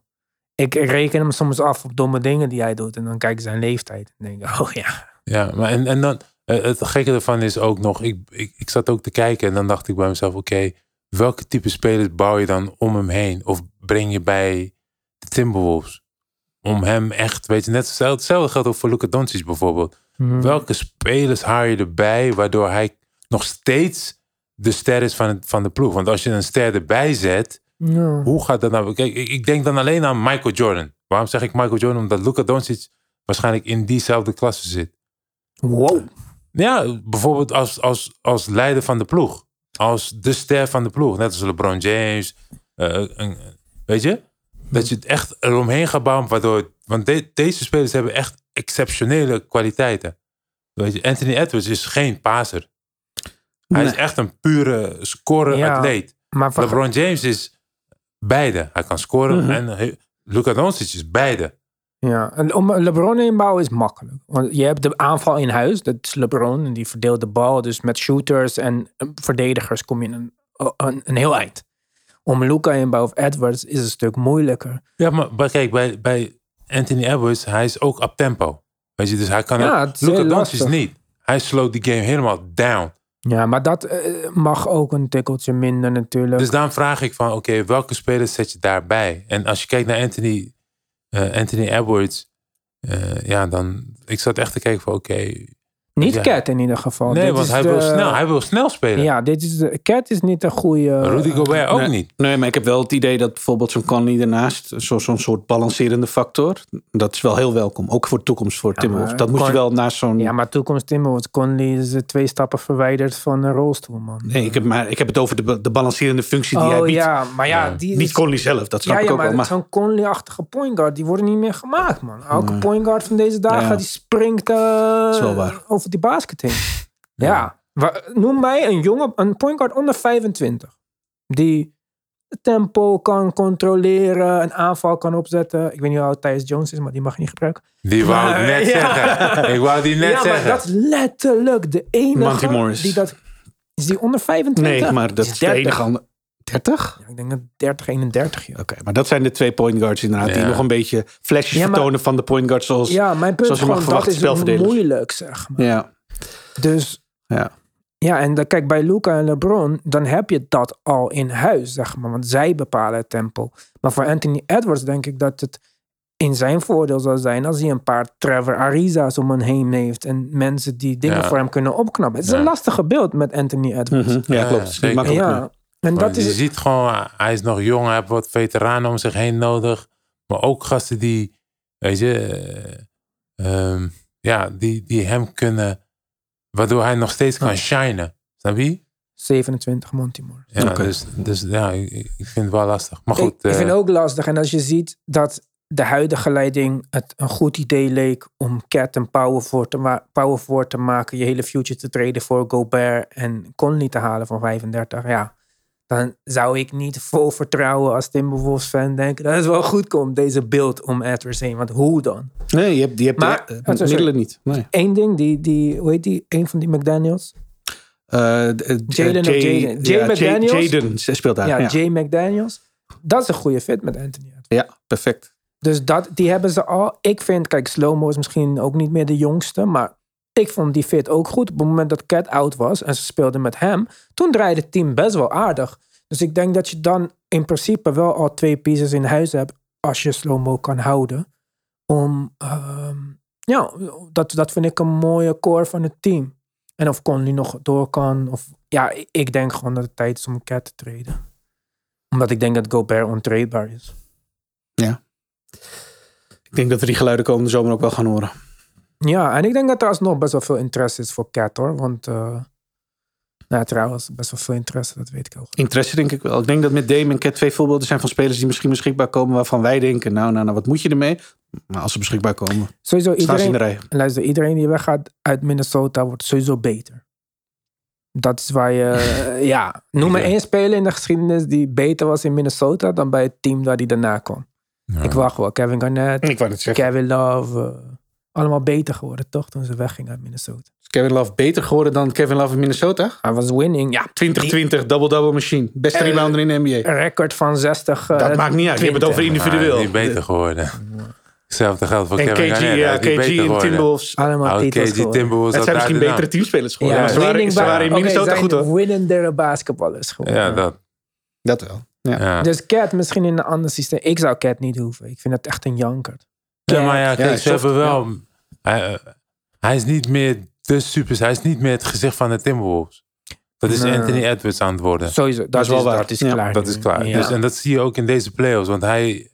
Ik reken hem soms af op domme dingen die hij doet. En dan kijk ik zijn leeftijd. En denk ik, oh ja. Ja, maar en, en dan, eh, het gekke ervan is ook nog, ik, ik, ik zat ook te kijken en dan dacht ik bij mezelf, oké, welke type spelers bouw je dan om hem heen? Of breng je bij de Timberwolves? Om hem echt, weet je, net hetzelfde, hetzelfde geldt ook voor Luka Doncic bijvoorbeeld. Mhm. Welke spelers haal je erbij waardoor hij nog steeds de ster is van, het, van de ploeg? Want als je een ster erbij zet, Ja. hoe gaat dat nou? Kijk, ik, denk dan alleen aan Michael Jordan. Waarom zeg ik Michael Jordan? Omdat Luka Doncic waarschijnlijk in diezelfde klasse zit. Wow. Ja, bijvoorbeeld als, als, als leider van de ploeg. Als de ster van de ploeg. Net als LeBron James. eh, weet je? Dat je het echt eromheen gaat bouwen. Waardoor, want de- deze spelers hebben echt exceptionele kwaliteiten. Weet je, Anthony Edwards is geen paser. Hij is echt een pure scorer Ja, atleet. LeBron James is beide. Hij kan scoren Mhm. en Luka Doncic is beide. Ja, en om LeBron inbouwen is makkelijk. Want je hebt de aanval in huis, dat is LeBron, en die verdeelt de bal. Dus met shooters en eh, verdedigers kom je een, een, een heel eind. Om Luca inbouwen of Edwards is een stuk moeilijker. Ja, maar, maar kijk, bij, bij Anthony Edwards, hij is ook up tempo. Weet je, dus hij kan Ja, heel Doncic niet. Hij slowt die game helemaal down. Ja, maar dat eh, mag ook een tikkeltje minder natuurlijk. Dus dan vraag ik van, oké, welke spelers zet je daarbij? En als je kijkt naar Anthony, eh, Anthony Edwards, eh, ja, dan, ik zat echt te kijken van, oké, niet ja. Cat in ieder geval. nee, Dit want is hij de- wil snel, hij wil snel spelen. Ja, dit is de, Cat is niet een goede... Rudy Gobert ook nee. niet. Nee, maar ik heb wel het idee dat bijvoorbeeld zo'n Conley daarnaast, zo- zo'n soort balancerende factor, dat is wel heel welkom. Ook voor de toekomst voor Timberwolves. maar Dat moet je wel naast zo'n... Ja, maar toekomst Timberwolves, Conley is eh, twee stappen verwijderd van een rolstoel, man. Nee, ik heb, maar, ik heb het over de, de balancerende functie die hij oh biedt. ja, maar ja, Ja. die Niet is- Conley zelf, dat snap ja, ik ja, ook wel. maar Maar zo'n Conley-achtige point guard, die worden niet meer gemaakt, man. Elke point guard van deze dagen, Ja. die springt eh, is wel waar. over die basket heen. ja. Noem mij een jongen, een point guard onder 25. Die het tempo kan controleren, een aanval kan opzetten. Ik weet niet hoe oud Thijs Jones is, maar die mag je niet gebruiken. Die wou ik net Ja. zeggen. Ik wou die net ja, maar zeggen. dat is letterlijk de enige Monty Morris. die dat... Is die onder 25? nee, maar dat is de 30. enige andere... 30? Ja, ik denk dat 30, 31. Ja. Oké, maar dat zijn de twee point guards inderdaad. Die nog een beetje flesjes Ja, vertonen van de point guards zoals... Ja, mijn punt Zoals je mag gewoon, dat verwachten, is moeilijk, zeg maar. Ja. Dus Ja. ja, en dan, kijk, bij Luca en LeBron, dan heb je dat al in huis, zeg maar. Want zij bepalen het tempo. Maar voor Anthony Edwards denk ik dat het in zijn voordeel zou zijn als hij een paar Trevor Ariza's om hem heen heeft. En mensen die dingen Ja. voor hem kunnen opknappen. Het is Ja. een lastige beeld met Anthony Edwards. Mhm. ja, Ja, klopt. Ja, en dat je is... ziet gewoon, hij is nog jong, hij heeft wat veteranen om zich heen nodig. Maar ook gasten die, weet je, eh, ehm, ja, die, die hem kunnen, waardoor hij nog steeds kan shinen. Snap je? 27 Monty Morris. Ja, dus, dus ja, ik, ik vind het wel lastig. Maar goed, ik, ik eh, vind het ook lastig. En als je ziet dat de huidige leiding het een goed idee leek om Cat en power voor te, ma- power forward te maken, je hele future te treden voor Gobert en Conley te halen van 35, ja. Dan zou ik niet vol vertrouwen als Timberwolves fan denken dat het wel goed komt, deze beeld om Edwards heen. Want hoe dan? Nee, je hebt, je hebt Maar- de, de sorry. middelen niet. Nee. Eén ding, die, die, hoe heet die, een van die McDaniels? Eh, eh, Jalen of Jay- Jaden? Jay ja, McDaniels? Jaden speelt daar. ja, Ja, Jay McDaniels. Dat is een goede fit met Anthony Edwards. Ja, perfect. Dus dat, die hebben ze al. Ik vind, kijk, Slow-Mo is misschien ook niet meer de jongste. Maar ik vond die fit ook goed. Op het moment dat Cat out was en ze speelden met hem. Toen draaide het team best wel aardig. Dus ik denk dat je dan in principe wel al twee pieces in huis hebt. Als je Slow-Mo kan houden. Om, ehm, ja, dat, dat vind ik een mooie core van het team. En of Conley nog door kan. Of, ja, ik- denk gewoon dat het tijd is om Cat te treden. Omdat ik denk dat Gobert ontradebaar is. Ik denk dat we die geluiden komende zomer ook wel gaan horen. Ja, en ik denk dat er alsnog best wel veel interesse is voor Cat hoor. Want, eh nou trouwens, best wel veel interesse, dat weet ik ook. Interesse denk ik wel. Ik denk dat met Dame en Cat twee voorbeelden zijn van spelers die misschien beschikbaar komen. Waarvan wij denken, nou, nou, nou wat moet je ermee? Maar als ze beschikbaar komen, Sowieso staan ze in de iedereen, rij. luister, iedereen die weggaat uit Minnesota wordt sowieso beter. Dat is waar je, ja, noem maar Ja. één speler in de geschiedenis die beter was in Minnesota dan bij het team waar die daarna kwam. Ja. Ik wacht wel, Kevin Garnett, Ik wou het zeggen. Kevin Love, eh, allemaal beter geworden toch toen ze weggingen uit Minnesota. Is Kevin Love beter geworden dan Kevin Love in Minnesota? Hij was winning, ja, 2020, double-double machine. Beste Eh, rebounder in de NBA. een record van 60. eh, Dat maakt niet uit. Je hebt het 20. over individueel. Hij is niet beter geworden. Hetzelfde geldt voor En Kevin KG, ja, niet KG beter en. Timberwolves. Allemaal Oud titels KG gewonnen. Timberwolves Het zijn misschien betere teamspelers Ja, geworden. maar ze waren, winning ze waren in Minnesota zijn goed hoor. winnendere basketballers geworden. Ja, dat. Dat wel. Ja. Ja. Dus Cat misschien in een ander systeem. Ik zou Cat niet hoeven. Ik vind het echt een jankert. Ja, maar ja, kijk, Ja, ze hebben wel... Hij, eh, hij is niet meer de super... Hij is niet meer het gezicht van de Timberwolves. Dat is Nee. Anthony Edwards aan het worden. Sowieso, dat, is wel waar. dat is Ja, klaar. Dat is klaar. Ja. Dus, en dat zie je ook in deze playoffs. Want hij,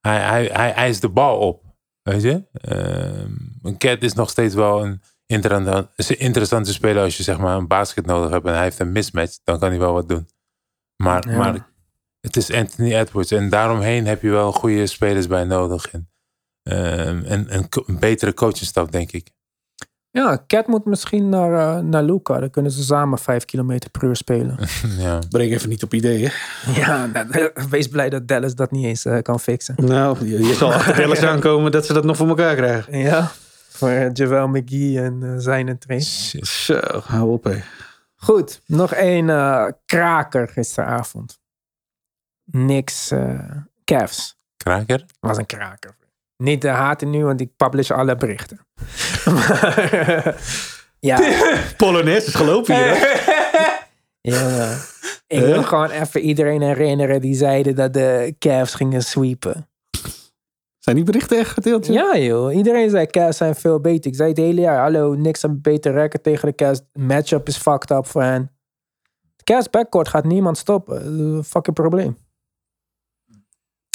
hij, hij, hij eist de bal op. Weet je? Ehm, een Cat is nog steeds wel een interessante, is een interessante speler als je zeg maar een basket nodig hebt en hij heeft een mismatch. Dan kan hij wel wat doen. Maar, Ja. maar het is Anthony Edwards. En daaromheen heb je wel goede spelers bij nodig. En, en, en een betere coachingstaf, denk ik. ja, Cat moet misschien naar, eh, naar Luca. Dan kunnen ze samen 5 km per uur spelen. ja. Breng even niet op ideeën. ja, wees blij dat Dallas dat niet eens eh, kan fixen. Nou, je, je zal achter Dallas aankomen dat ze dat nog voor elkaar krijgen. Ja, voor eh, Javel McGee en zijn. Shit. Zo, hou op hé. Goed, nog één eh, kraker gisteravond. Niks uh, Cavs. Kraker? was een kraker. Niet de haten nu, want ik publish alle berichten. Maar, ja, Polonaise is gelopen hier. jongen. Ik wil gewoon even iedereen herinneren die zeiden dat de Cavs gingen sweepen. Zijn die berichten echt gedeeld? Ja joh, iedereen zei Cavs zijn veel beter. Ik zei het hele jaar, hallo, niks een beter record tegen de Cavs. Matchup is fucked up voor hen. Cavs backcourt gaat niemand stoppen. Een fucking probleem.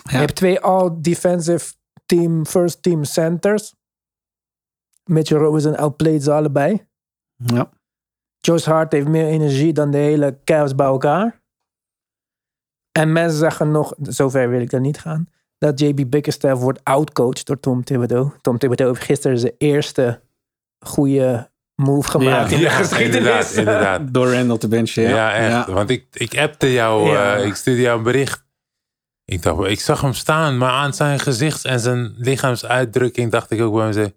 Je hebt twee all-defensive team, first team centers. Mitchell Robinson outplayed ze allebei. Ja. Josh Hart heeft meer energie dan de hele Cavs bij elkaar. En mensen zeggen nog, zover wil ik dan niet gaan, dat JB Bickerstaff wordt outcoached door Tom Thibodeau. Tom Thibodeau heeft gisteren zijn eerste goede move gemaakt Ja, in de Ja, geschiedenis. inderdaad, inderdaad. Door Randall te benchen. Ja, Ja, echt. Want ik, ik appte jou, Ja. eh, ik stuurde jou een bericht. Ik dacht, ik zag hem staan, maar aan zijn gezicht en zijn lichaamsuitdrukking dacht ik ook bij mezelf.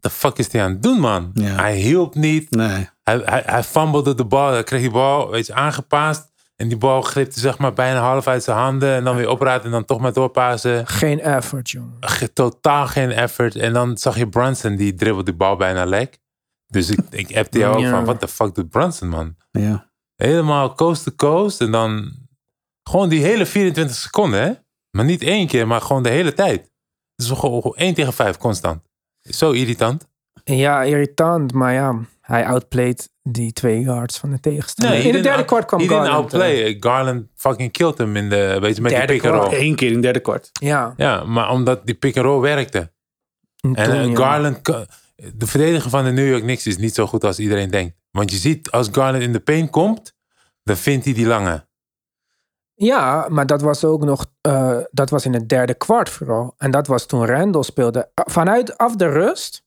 What the fuck is hij aan het doen, man? Ja. Hij hielp niet. Nee. Hij, hij, hij fumblede de bal. Hij kreeg die bal, weet je, aangepast. En die bal gripte zeg maar bijna half uit zijn handen. En dan weer opraad en dan toch maar doorpassen. Geen effort, jongen. Ge- Totaal geen effort. En dan zag je Brunson, die dribbelde de bal bijna lek. Dus ik, ik appte jou ook Ja. van, what the fuck doet Brunson, man? Ja. Helemaal coast to coast. En dan gewoon die hele 24 seconden, hè? Maar niet één keer, maar gewoon de hele tijd. Dus gewoon gewoon 1 tegen 5 constant. Zo irritant. Ja, irritant, maar ja, hij outplayed die twee guards van de tegenstander. in de derde kwart kwam Garland. eh, outplay. Garland fucking killed hem in de, weet je, met Derde die pick and roll. Eén keer in derde kwart. Ja, Ja, maar omdat die pick and roll werkte. en En toen, eh, ja. Garland, de verdediger van de New York Knicks is niet zo goed als iedereen denkt. Want je ziet, als Garland in de paint komt, dan vindt hij die lange. Ja, maar dat was ook nog, eh, dat was in het derde kwart vooral. En dat was toen Randall speelde. Ah, Vanuit af de rust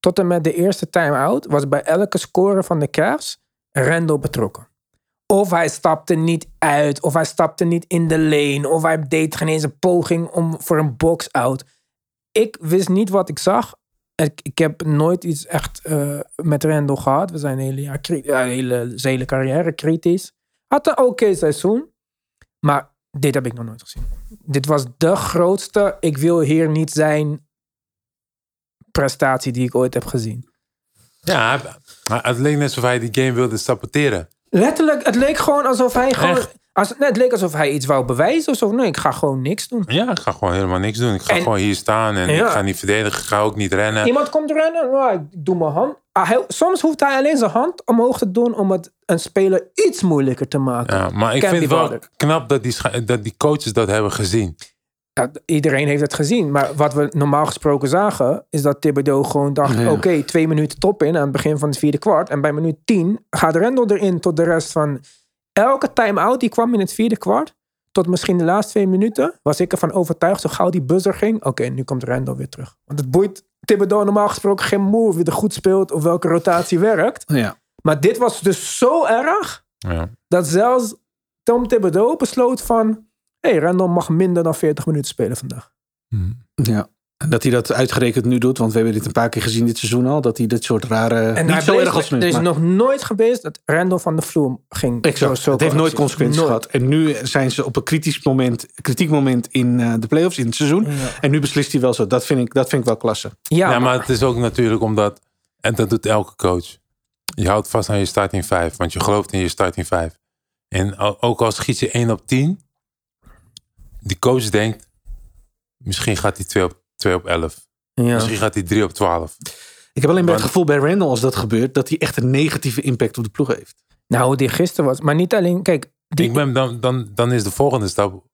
tot en met de eerste time-out was bij elke score van de Cavs Randall betrokken. Of hij stapte niet uit, of hij stapte niet in de lane, of hij deed geen eens een poging om voor een box-out. Ik wist niet wat ik zag. ik, ik heb nooit iets echt eh, met Randall gehad. We zijn een hele, ja, hele, hele carrière kritisch. Had een oké seizoen. Maar dit heb ik nog nooit gezien. Dit was de grootste, ik wil hier niet zijn, prestatie die ik ooit heb gezien. Ja, het leek net alsof hij die game wilde saboteren. Letterlijk, het leek gewoon alsof hij gewoon... Echt? Als, nee, het leek alsof hij iets wou bewijzen of zo. Nee, ik ga gewoon niks doen. Ja, ik ga gewoon helemaal niks doen. Ik ga En- gewoon hier staan en Ja. ik ga niet verdedigen. Ik ga ook niet rennen. Iemand komt rennen, nou, ik doe mijn hand. Ah, hij- soms hoeft hij alleen zijn hand omhoog te doen om het een speler iets moeilijker te maken. Ja, maar ik vind het wel knap dat die, dat die coaches dat hebben gezien. Ja, iedereen heeft het gezien. Maar wat we normaal gesproken zagen, is dat Thibodeau gewoon dacht: Ja. oké, twee minuten top in aan het begin van het vierde kwart. En bij minuut 10 gaat Rendel erin tot de rest van elke time-out die kwam in het vierde kwart. Tot misschien de laatste twee minuten was ik ervan overtuigd, zo gauw die buzzer ging. Oké, nu komt Rendel weer terug. Want het boeit Thibodeau normaal gesproken geen moe of je er goed speelt of welke rotatie werkt. Ja. Maar dit was dus zo erg Ja. dat zelfs Tom Thibodeau besloot van... Hé, hey, Randall mag minder dan 40 minuten spelen vandaag. ja. En dat hij dat uitgerekend nu doet, want we hebben dit een paar keer gezien dit seizoen al, dat hij dit soort rare... En niet zo erg als nu. Er is maar- nog nooit geweest dat Randall van de vloer ging. Exact. zo- zo het heeft nooit consequenties Nooit. gehad. En nu zijn ze op een kritisch moment, kritiek moment in eh, de playoffs, in het seizoen. Ja. En nu beslist hij wel zo. Dat vind ik, dat vind ik wel klasse. Ja, Ja, maar, maar het is ook natuurlijk omdat, en dat doet elke coach. Je houdt vast aan je starting 5, want je gelooft in je starting 5. En ook al schiet je 1 op 10, die coach denkt, misschien gaat hij 2 op, 2 op 11. ja. Misschien gaat hij 3 op 12. Ik heb alleen bij het gevoel bij Randall als dat gebeurt, dat hij echt een negatieve impact op de ploeg heeft. Nou, hoe die gisteren was. Maar niet alleen, kijk. Die, Ik ben dan, dan, dan is de volgende stap,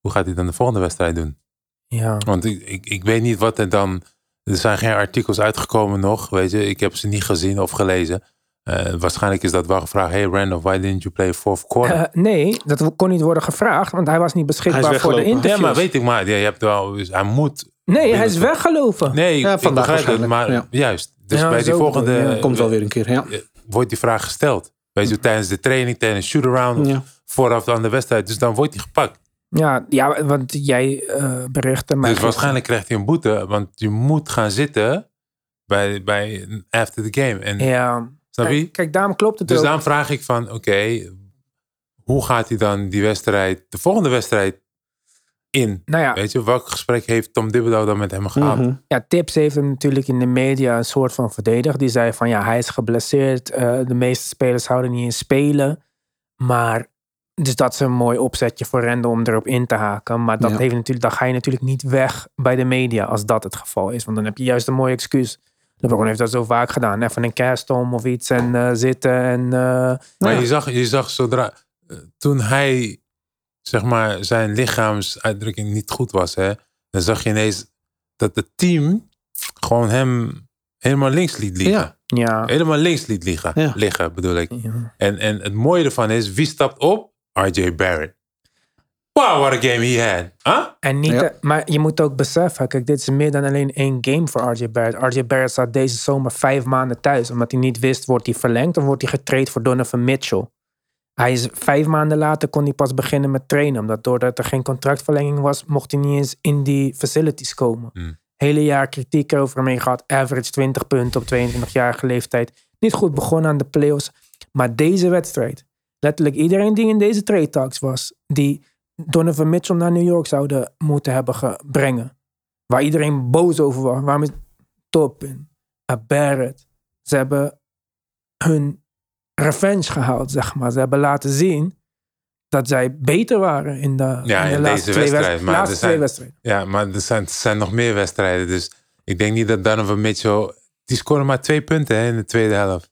hoe gaat hij dan de volgende wedstrijd doen? ja. Want ik, ik, ik weet niet wat er dan. Er zijn geen artikels uitgekomen nog. Weet je, ik heb ze niet gezien of gelezen. Eh, waarschijnlijk is dat wel gevraagd. Hey Randolph, why didn't you play fourth quarter? Eh, nee, dat kon niet worden gevraagd, want hij was niet beschikbaar voor de interviews. ja, maar weet ik maar. Ja, je hebt wel, dus hij moet. Nee, hij is weggelopen. Nee, Ja, vandaag begrijp het. Maar juist. Dus Ja, bij die volgende ja. Komt wel weer een keer, ja. eh, wordt die vraag gesteld. Weet je, tijdens de training, tijdens shoot-around, Ja. vooraf aan de wedstrijd. Dus dan wordt hij gepakt. Ja, ja want jij eh berichtte mij. Dus waarschijnlijk krijgt hij een boete. Want je moet gaan zitten bij, bij after the game. En, Ja. snap je? Kijk, kijk, daarom klopt het Dus ook. dan vraag ik van, oké, hoe gaat hij dan die wedstrijd, de volgende wedstrijd in? Nou ja, Weet je, welk gesprek heeft Tom Thibodeau dan met hem gehad? Mhm. Ja, Tips heeft hem natuurlijk in de media een soort van verdedigd. Die zei van ja, hij is geblesseerd. eh, de meeste spelers houden niet in spelen. Maar, dus dat is een mooi opzetje voor Randall om erop in te haken. Maar dat Ja. heeft natuurlijk, dan ga je natuurlijk niet weg bij de media als dat het geval is. Want dan heb je juist een mooi excuus. LeBron heeft dat zo vaak gedaan. Even een kerstom of iets en eh, zitten en... eh, Maar Ja. je, zag, je zag zodra, toen hij, zeg maar, zijn lichaamsuitdrukking niet goed was, hè, dan zag je ineens dat het team gewoon hem helemaal links liet liggen. Ja. ja. Helemaal links liet liggen, Ja. liggen bedoel ik. Ja. En, en het mooie ervan is, wie stapt op? RJ Barrett. Wow, what a game he had. Huh? En niet, Ja. maar je moet ook beseffen, kijk, dit is meer dan alleen één game voor RJ Barrett. RJ Barrett zat deze zomer vijf maanden thuis, omdat hij niet wist, wordt hij verlengd of wordt hij getraind voor Donovan Mitchell. Hij is vijf maanden later kon hij pas beginnen met trainen, omdat doordat er geen contractverlenging was, mocht hij niet eens in die facilities komen. Hmm. Hele jaar kritiek over hem heen gehad, average 20 punten op 22-jarige leeftijd. Niet goed begonnen aan de playoffs, maar deze wedstrijd, letterlijk iedereen die in deze trade talks was, die Donovan Mitchell naar New York zouden moeten hebben gebrengen. Waar iedereen boos over was. Waarom is Topin, uh, Barrett. Ze hebben hun revenge gehaald, zeg maar. Ze hebben laten zien dat zij beter waren in de, Ja, in de in laatste deze twee, wedstrijd, wedst- maar er laatste zijn- twee wedstrijden. Ja, maar er zijn, er zijn nog meer wedstrijden. Dus ik denk niet dat Donovan Mitchell... Die scoorde maar twee punten hè, in de tweede helft.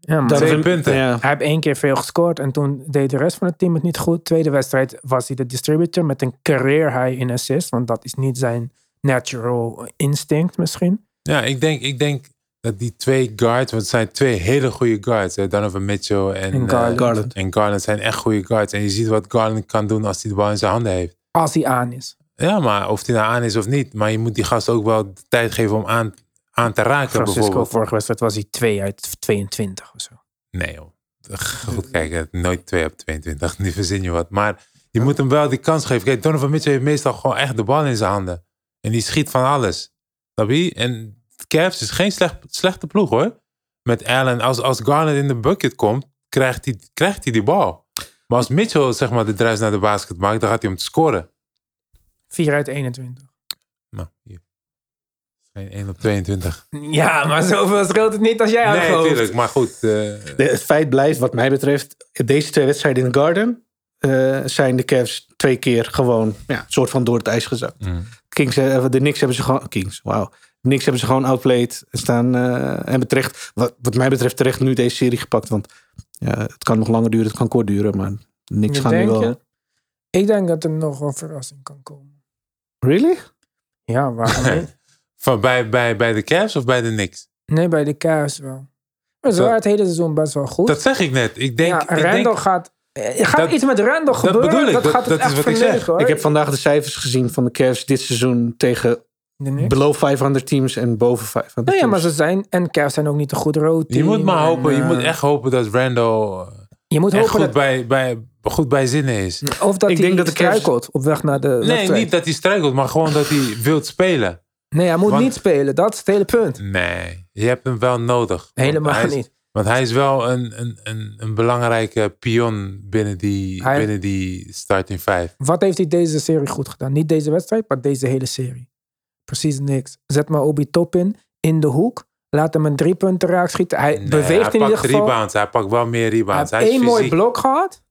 Ja, maar Twee punten. Ja. hij heeft één keer veel gescoord en toen deed de rest van het team het niet goed. Tweede wedstrijd was hij de distributor met een career high in assist. Want dat is niet zijn natural instinct misschien. Ja, ik denk, ik denk dat die twee guards... Want het zijn twee hele goede guards. Hè, Donovan Mitchell en, En eh, Garland. Garland. en Garland zijn echt goede guards. En je ziet wat Garland kan doen als hij de bal in zijn handen heeft. Als hij aan is. Ja, maar of hij nou aan is of niet. Maar je moet die gast ook wel de tijd geven om aan, aan te raken Francisco bijvoorbeeld. vorige wedstrijd was hij 2 uit 22 of zo. Nee joh. Goed kijken, nooit 2 op 22. Nu verzin je wat. Maar je moet hem wel die kans geven. Kijk, Donovan Mitchell heeft meestal gewoon echt de bal in zijn handen. En die schiet van alles. Snap je? En Cavs is geen slecht, slechte ploeg hoor. Met Allen, als, als Garnett in de bucket komt, krijgt hij, krijgt hij die bal. Maar als Mitchell zeg maar de druis naar de basket maakt, dan gaat hij hem te scoren. 4 uit 21. Nou, hier. Geen 1 op 22. Ja, maar zoveel scheelt het niet als jij Nee, aangeeft. natuurlijk. Maar goed. eh, De- het feit blijft, wat mij betreft, deze twee wedstrijden in de Garden eh, zijn de Cavs twee keer gewoon ja, soort van door het ijs gezakt. mm. Kings, eh, de Knicks hebben ze gewoon. Kings, wauw. De Knicks hebben ze gewoon outplayed. Staan, eh, en terecht, wat, wat mij betreft, terecht nu deze serie gepakt. Want ja, het kan nog langer duren, het kan kort duren. Maar Je gaan nu wel. je? Ik denk dat er nog een verrassing kan komen. Really? Ja, waarom niet? Van bij, bij, bij de Cavs of bij de Knicks? Nee, bij de Cavs wel. Maar ze Dat- waren het hele seizoen best wel goed. Dat zeg ik net. Ik denk, ja, ik denk gaat... Er gaat Dat- iets met Randall gebeuren. bedoel ik. Dat Dat- gaat het dat is echt wat ik zeg. hoor. Ik heb vandaag de cijfers gezien van de Cavs dit seizoen tegen. Below 500 teams en boven 500 Nee, ja, teams. maar ze zijn... En Cavs zijn ook niet een goed rood je moet maar team hopen. en, je eh, moet echt hopen dat Randall eh, Je moet echt hopen goed, dat... bij, bij, goed bij zinnen is. Of dat Ik hij denk dat de Cavs- struikelt op weg naar de Nee, niet dat hij struikelt, maar gewoon dat hij wilt spelen. Nee, hij moet Want- niet spelen. Dat is het hele punt. Nee, je hebt hem wel nodig. Helemaal is- niet. Want hij is wel een, een, een, een belangrijke pion binnen die, Hij- binnen die starting five. Wat heeft hij deze serie goed gedaan? Niet deze wedstrijd, maar deze hele serie. Precies niks. Zet maar Obi Top in, in de hoek. Laat hem een drie punten raak schieten. Hij Nee, beweegt hij in ieder pakt geval. rebounds. Hij pakt wel meer Hij rebounds. heeft Hij, één is mooi blok gehad.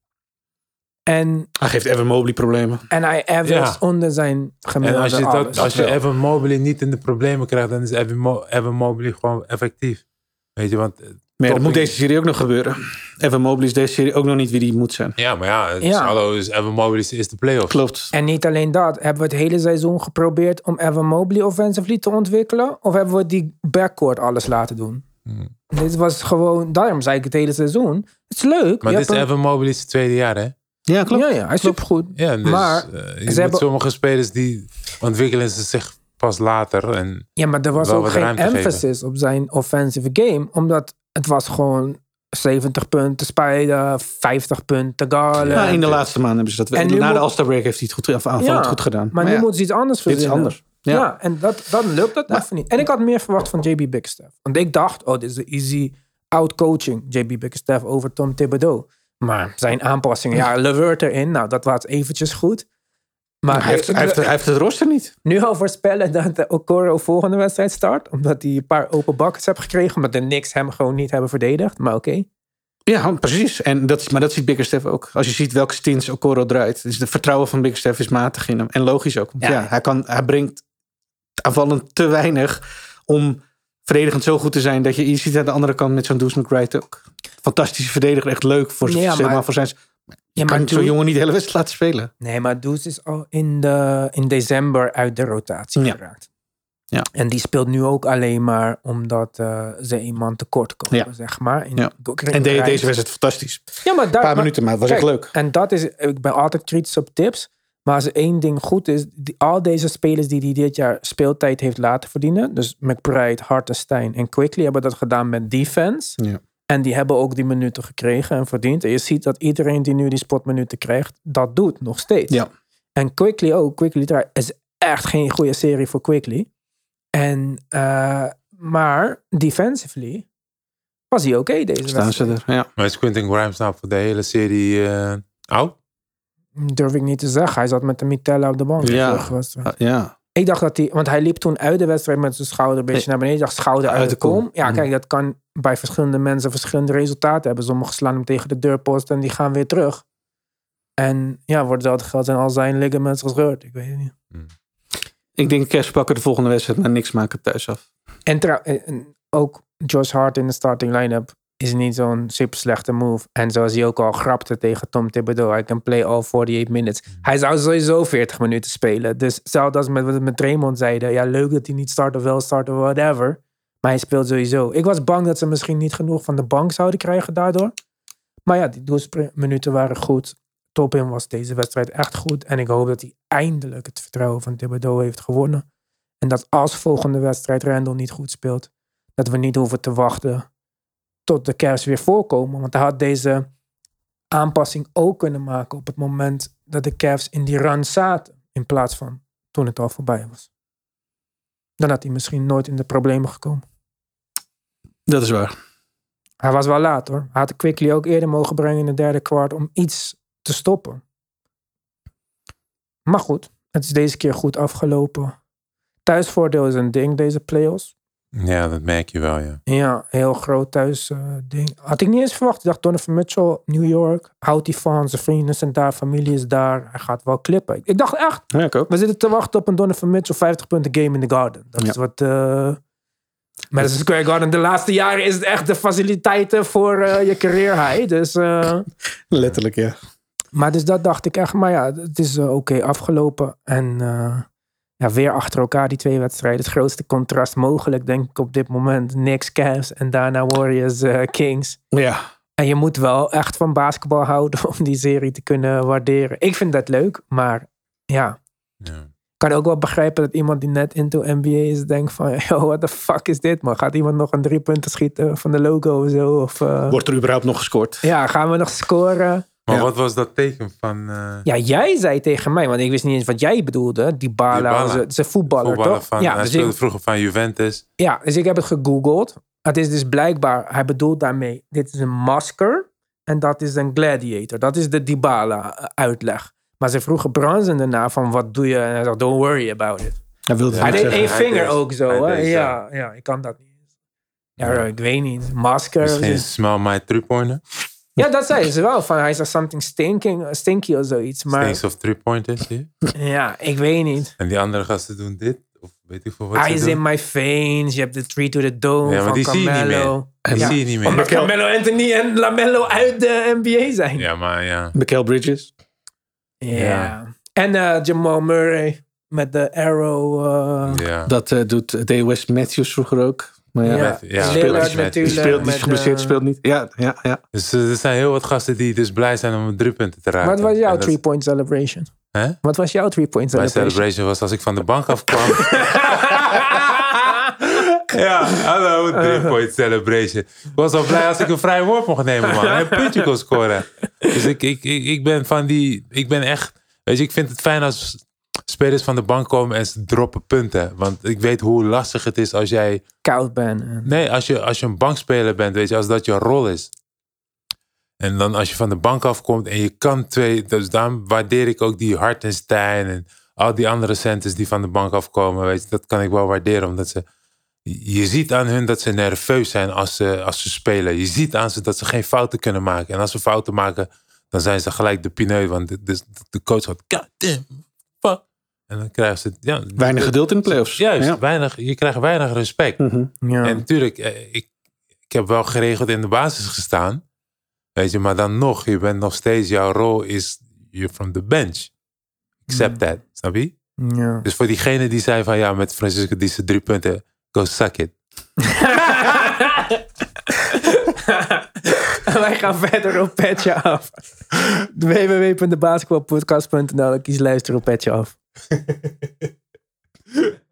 En, Hij geeft Evan Mobley problemen. en hij average Ja. onder zijn gemiddelde En als je, dat, als je. Evan Mobley niet in de problemen krijgt, dan is Evan, Mo Evan Mobley gewoon effectief. Weet je, want... Maar ja, dat moet deze serie ook nog gebeuren. Evan Mobley is deze serie ook nog niet wie die moet zijn. Ja, maar ja, het Ja. Is, hallo, is Evan Mobley's eerste playoffs. Klopt. En niet alleen dat. Hebben we het hele seizoen geprobeerd om Evan Mobley offensively te ontwikkelen? Of hebben we die backcourt alles laten doen? Hmm. Dit was gewoon, daarom zei ik het hele seizoen. Het is leuk. Maar Je dit is een- Evan Mobley's tweede jaar, hè? Ja, klopt. Ja, ja, hij is supergoed. Ja, dus Maar je moet hebben- sommige spelers die ontwikkelen ze zich pas later. En Ja, maar er was wel ook geen geven. emphasis op zijn offensive game. Omdat het was gewoon 70 punten spijden, 50 punten galen. Ja, in de laatste maanden hebben ze dat wel. En Na de moet- All-Star break heeft hij het goed, of aanvallend Ja, goed gedaan. Maar, nu ja, moeten ze iets anders dit is verzinnen. anders. Ja, Ja. en dat, dan lukt dat even niet. En ik had meer verwacht van JB Bickerstaff. Want ik dacht, oh, dit is een easy out-coaching. JB Bickerstaff over Tom Thibodeau. Maar zijn aanpassingen, ja, Levert erin. Nou, dat was eventjes goed. Maar hij, heeft, hij, heeft, hij heeft het roster niet. nu al voorspellen dat de Okoro volgende wedstrijd start. Omdat hij een paar open buckets heeft gekregen. Omdat de Knicks hem gewoon niet hebben verdedigd. Maar oké. Ja, precies. En dat, is- maar dat ziet Bickerstaff ook. Als je ziet welke stints Okoro draait. Dus de vertrouwen van Bickerstaff is matig in hem. En logisch ook. Want Ja. ja, hij, kan, hij brengt aanvallend te weinig om verdedigend zo goed te zijn. Dat je, je ziet aan de andere kant met zo'n Deuce McBride ook. Fantastische verdediger. Echt leuk voor, Ja, maar, maar- voor zijn... Ja, kan zo'n jongen niet de hele wedstrijd laten spelen. Nee, maar Does is al in, de, in december uit de rotatie Ja. geraakt. Ja. En die speelt nu ook alleen maar omdat eh, ze iemand tekort komen, Ja. zeg maar. In, Ja. En de, deze wedstrijd fantastisch. Ja, maar daar, Een paar maar- minuten, maar het was kijk, echt leuk. En dat is, ik ben altijd kritisch op tips. Maar als één ding goed is, die, al deze spelers die hij dit jaar speeltijd heeft laten verdienen. Dus McBride, Hartenstein en Quickly hebben dat gedaan met defense. Ja. En die hebben ook die minuten gekregen en verdiend. En je ziet dat iedereen die nu die spotminuten krijgt, dat doet nog steeds. Ja. En Quickly ook. Quickly is echt geen goede serie voor Quickly. En, eh, maar defensively was hij oké deze Staan ze er. Ja. Maar is Quentin Grimes nou voor de hele serie eh oud? Durf ik niet te zeggen. Hij zat met de Mitella op de bank. Ja. ja. Ik dacht dat hij, want hij liep toen uit de wedstrijd met zijn schouder een beetje Nee. naar beneden. Ik dacht schouder uit, Uit de kom. kom. Ja, kijk, dat kan bij verschillende mensen verschillende resultaten hebben. Sommigen slaan hem tegen de deurpost en die gaan weer terug. En ja, wordt dat geld zijn al zijn ligaments gescheurd. Ik weet het niet. Ik denk pakken de volgende wedstrijd, maar niks maken thuis af. En, en- en ook Josh Hart in de starting line-up is niet zo'n super slechte move. En zoals hij ook al grapte tegen Tom Thibodeau, hij kan play all 48 minutes. Hij zou sowieso 40 minuten spelen. Dus hetzelfde als met wat met Raymond zeiden. Ja, leuk dat hij niet start of wel start of whatever. Maar hij speelt sowieso. Ik was bang dat ze misschien niet genoeg van de bank zouden krijgen daardoor. Maar ja, die doelminuten waren goed. Topin was deze wedstrijd echt goed. En ik hoop dat hij eindelijk het vertrouwen van Thibodeau heeft gewonnen. En dat als volgende wedstrijd Randall niet goed speelt, dat we niet hoeven te wachten tot de Cavs weer voorkomen. Want hij had deze aanpassing ook kunnen maken op het moment dat de Cavs in die run zaten. In plaats van toen het al voorbij was. Dan had hij misschien nooit in de problemen gekomen. Dat is waar. Hij was wel laat hoor. Hij had Quickly ook eerder mogen brengen in de derde kwart om iets te stoppen. Maar goed, het is deze keer goed afgelopen. Thuisvoordeel is een ding, deze playoffs. Ja, dat merk je wel, ja. Ja, heel groot thuis eh, ding. Had ik niet eens verwacht. Ik dacht Donovan Mitchell, New York. Houdt hij van, zijn vrienden zijn daar, familie is daar. Hij gaat wel klippen. Ik dacht echt, Ja, ik ook. we zitten te wachten op een Donovan Mitchell 50 punten game in the Garden. Dat Ja. is wat... eh Madison Square Garden, de laatste jaren is het echt de faciliteiten voor eh, je career high. Dus, eh, Letterlijk, ja. maar dus dat dacht ik echt. Maar ja, het is oké afgelopen. En eh, ja, weer achter elkaar die twee wedstrijden. Het grootste contrast mogelijk, denk ik, op dit moment. Knicks, Cavs en daarna Warriors, eh, Kings. Ja. En je moet wel echt van basketbal houden om die serie te kunnen waarderen. Ik vind dat leuk, maar ja, ja. ik kan ook wel begrijpen dat iemand die net into NBA is denkt van, yo, what the fuck is dit man? Gaat iemand nog een drie punten schieten van de logo of zo? Of, eh, Wordt er überhaupt nog gescoord? ja, gaan we nog scoren? Maar Ja. wat was dat teken van eh Ja, jij zei tegen mij, want ik wist niet eens wat jij bedoelde. Die Bala, Dybala. ze, ze voetballer, voetballer toch? van... ja, hij dus speelde ik, vroeger van Juventus. ja, dus ik heb het gegoogeld. Het is dus blijkbaar, hij bedoelt daarmee, dit is een masker en dat is een gladiator. Dat is de Dybala eh, uitleg. Maar ze vroegen Branson daarna van, wat doe je? En hij zegt, don't worry about it. Hij wilde Ja. hij het deed zeggen. één Hij vinger deed- ook zo, hè? Ja, ja, ik kan dat niet. Ja, Ja. ik weet niet. Masker. Misschien smell my three-pointer. Ja, dat zei ze wel. Van, hij zei something stinking, stinky of zoiets. Maar Stinks of three-pointers hier. ja, ik weet niet. En die andere gasten doen dit. Of weet ik veel wat is doen. in my veins. Je hebt de three to the dome Ja, maar van die zie je niet Carmelo. meer. Die Ja. zie je niet meer. Omdat Carmelo Anthony en Lamello uit de NBA zijn. Ja, maar ja. Michael Bridges. Ja. Ja. En eh, Jamal Murray met de arrow. eh, ja. Dat eh, doet Day West Matthews vroeger ook. Maar ja, ja. met- ja, Lillard speelt- met- natuurlijk. die, speelt, die is geblesseerd, eh, speelt niet. Ja, ja, ja. Dus er zijn heel wat gasten die dus blij zijn om drie punten te raken. Wat was jouw three-point celebration? Hè? Wat was jouw three-point Mijn celebration? celebration was als ik van de bank afkwam. ja, hallo, three point celebration. Ik was al blij als ik een vrije worp mocht nemen, man. En een puntje kon scoren. Dus ik, ik, ik, ik ben van die... Ik ben echt... Weet je, ik vind het fijn als spelers van de bank komen en ze droppen punten. Want ik weet hoe lastig het is als jij... Koud ben. en- Nee, als je, als je een bankspeler bent, weet je, als dat je rol is. En dan als je van de bank afkomt en je kan twee... Dus daarom waardeer ik ook die Hartenstein en al die andere centers die van de bank afkomen. Weet je, dat kan ik wel waarderen, omdat ze... Je ziet aan hun dat ze nerveus zijn als ze, als ze spelen. Je ziet aan ze dat ze geen fouten kunnen maken. En als ze fouten maken, dan zijn ze gelijk de pineut. Want de, de, de coach gaat, god damn, fuck. En dan krijgen ze... Ja, Weinig geduld in de playoffs. Juist, Ja. weinig, je krijgt weinig respect. Mhm. Ja. En natuurlijk, eh, ik, ik heb wel geregeld in de basis gestaan. Weet je, maar dan nog, je bent nog steeds, jouw rol is, you're from the bench. Accept that, snap je? ja. Dus voor diegene die zei van, ja, met Francisco die drie punten, go suck it. wij gaan verder op Petje Af. www.debasketbalpodcast.nl kies luister op Petje Af.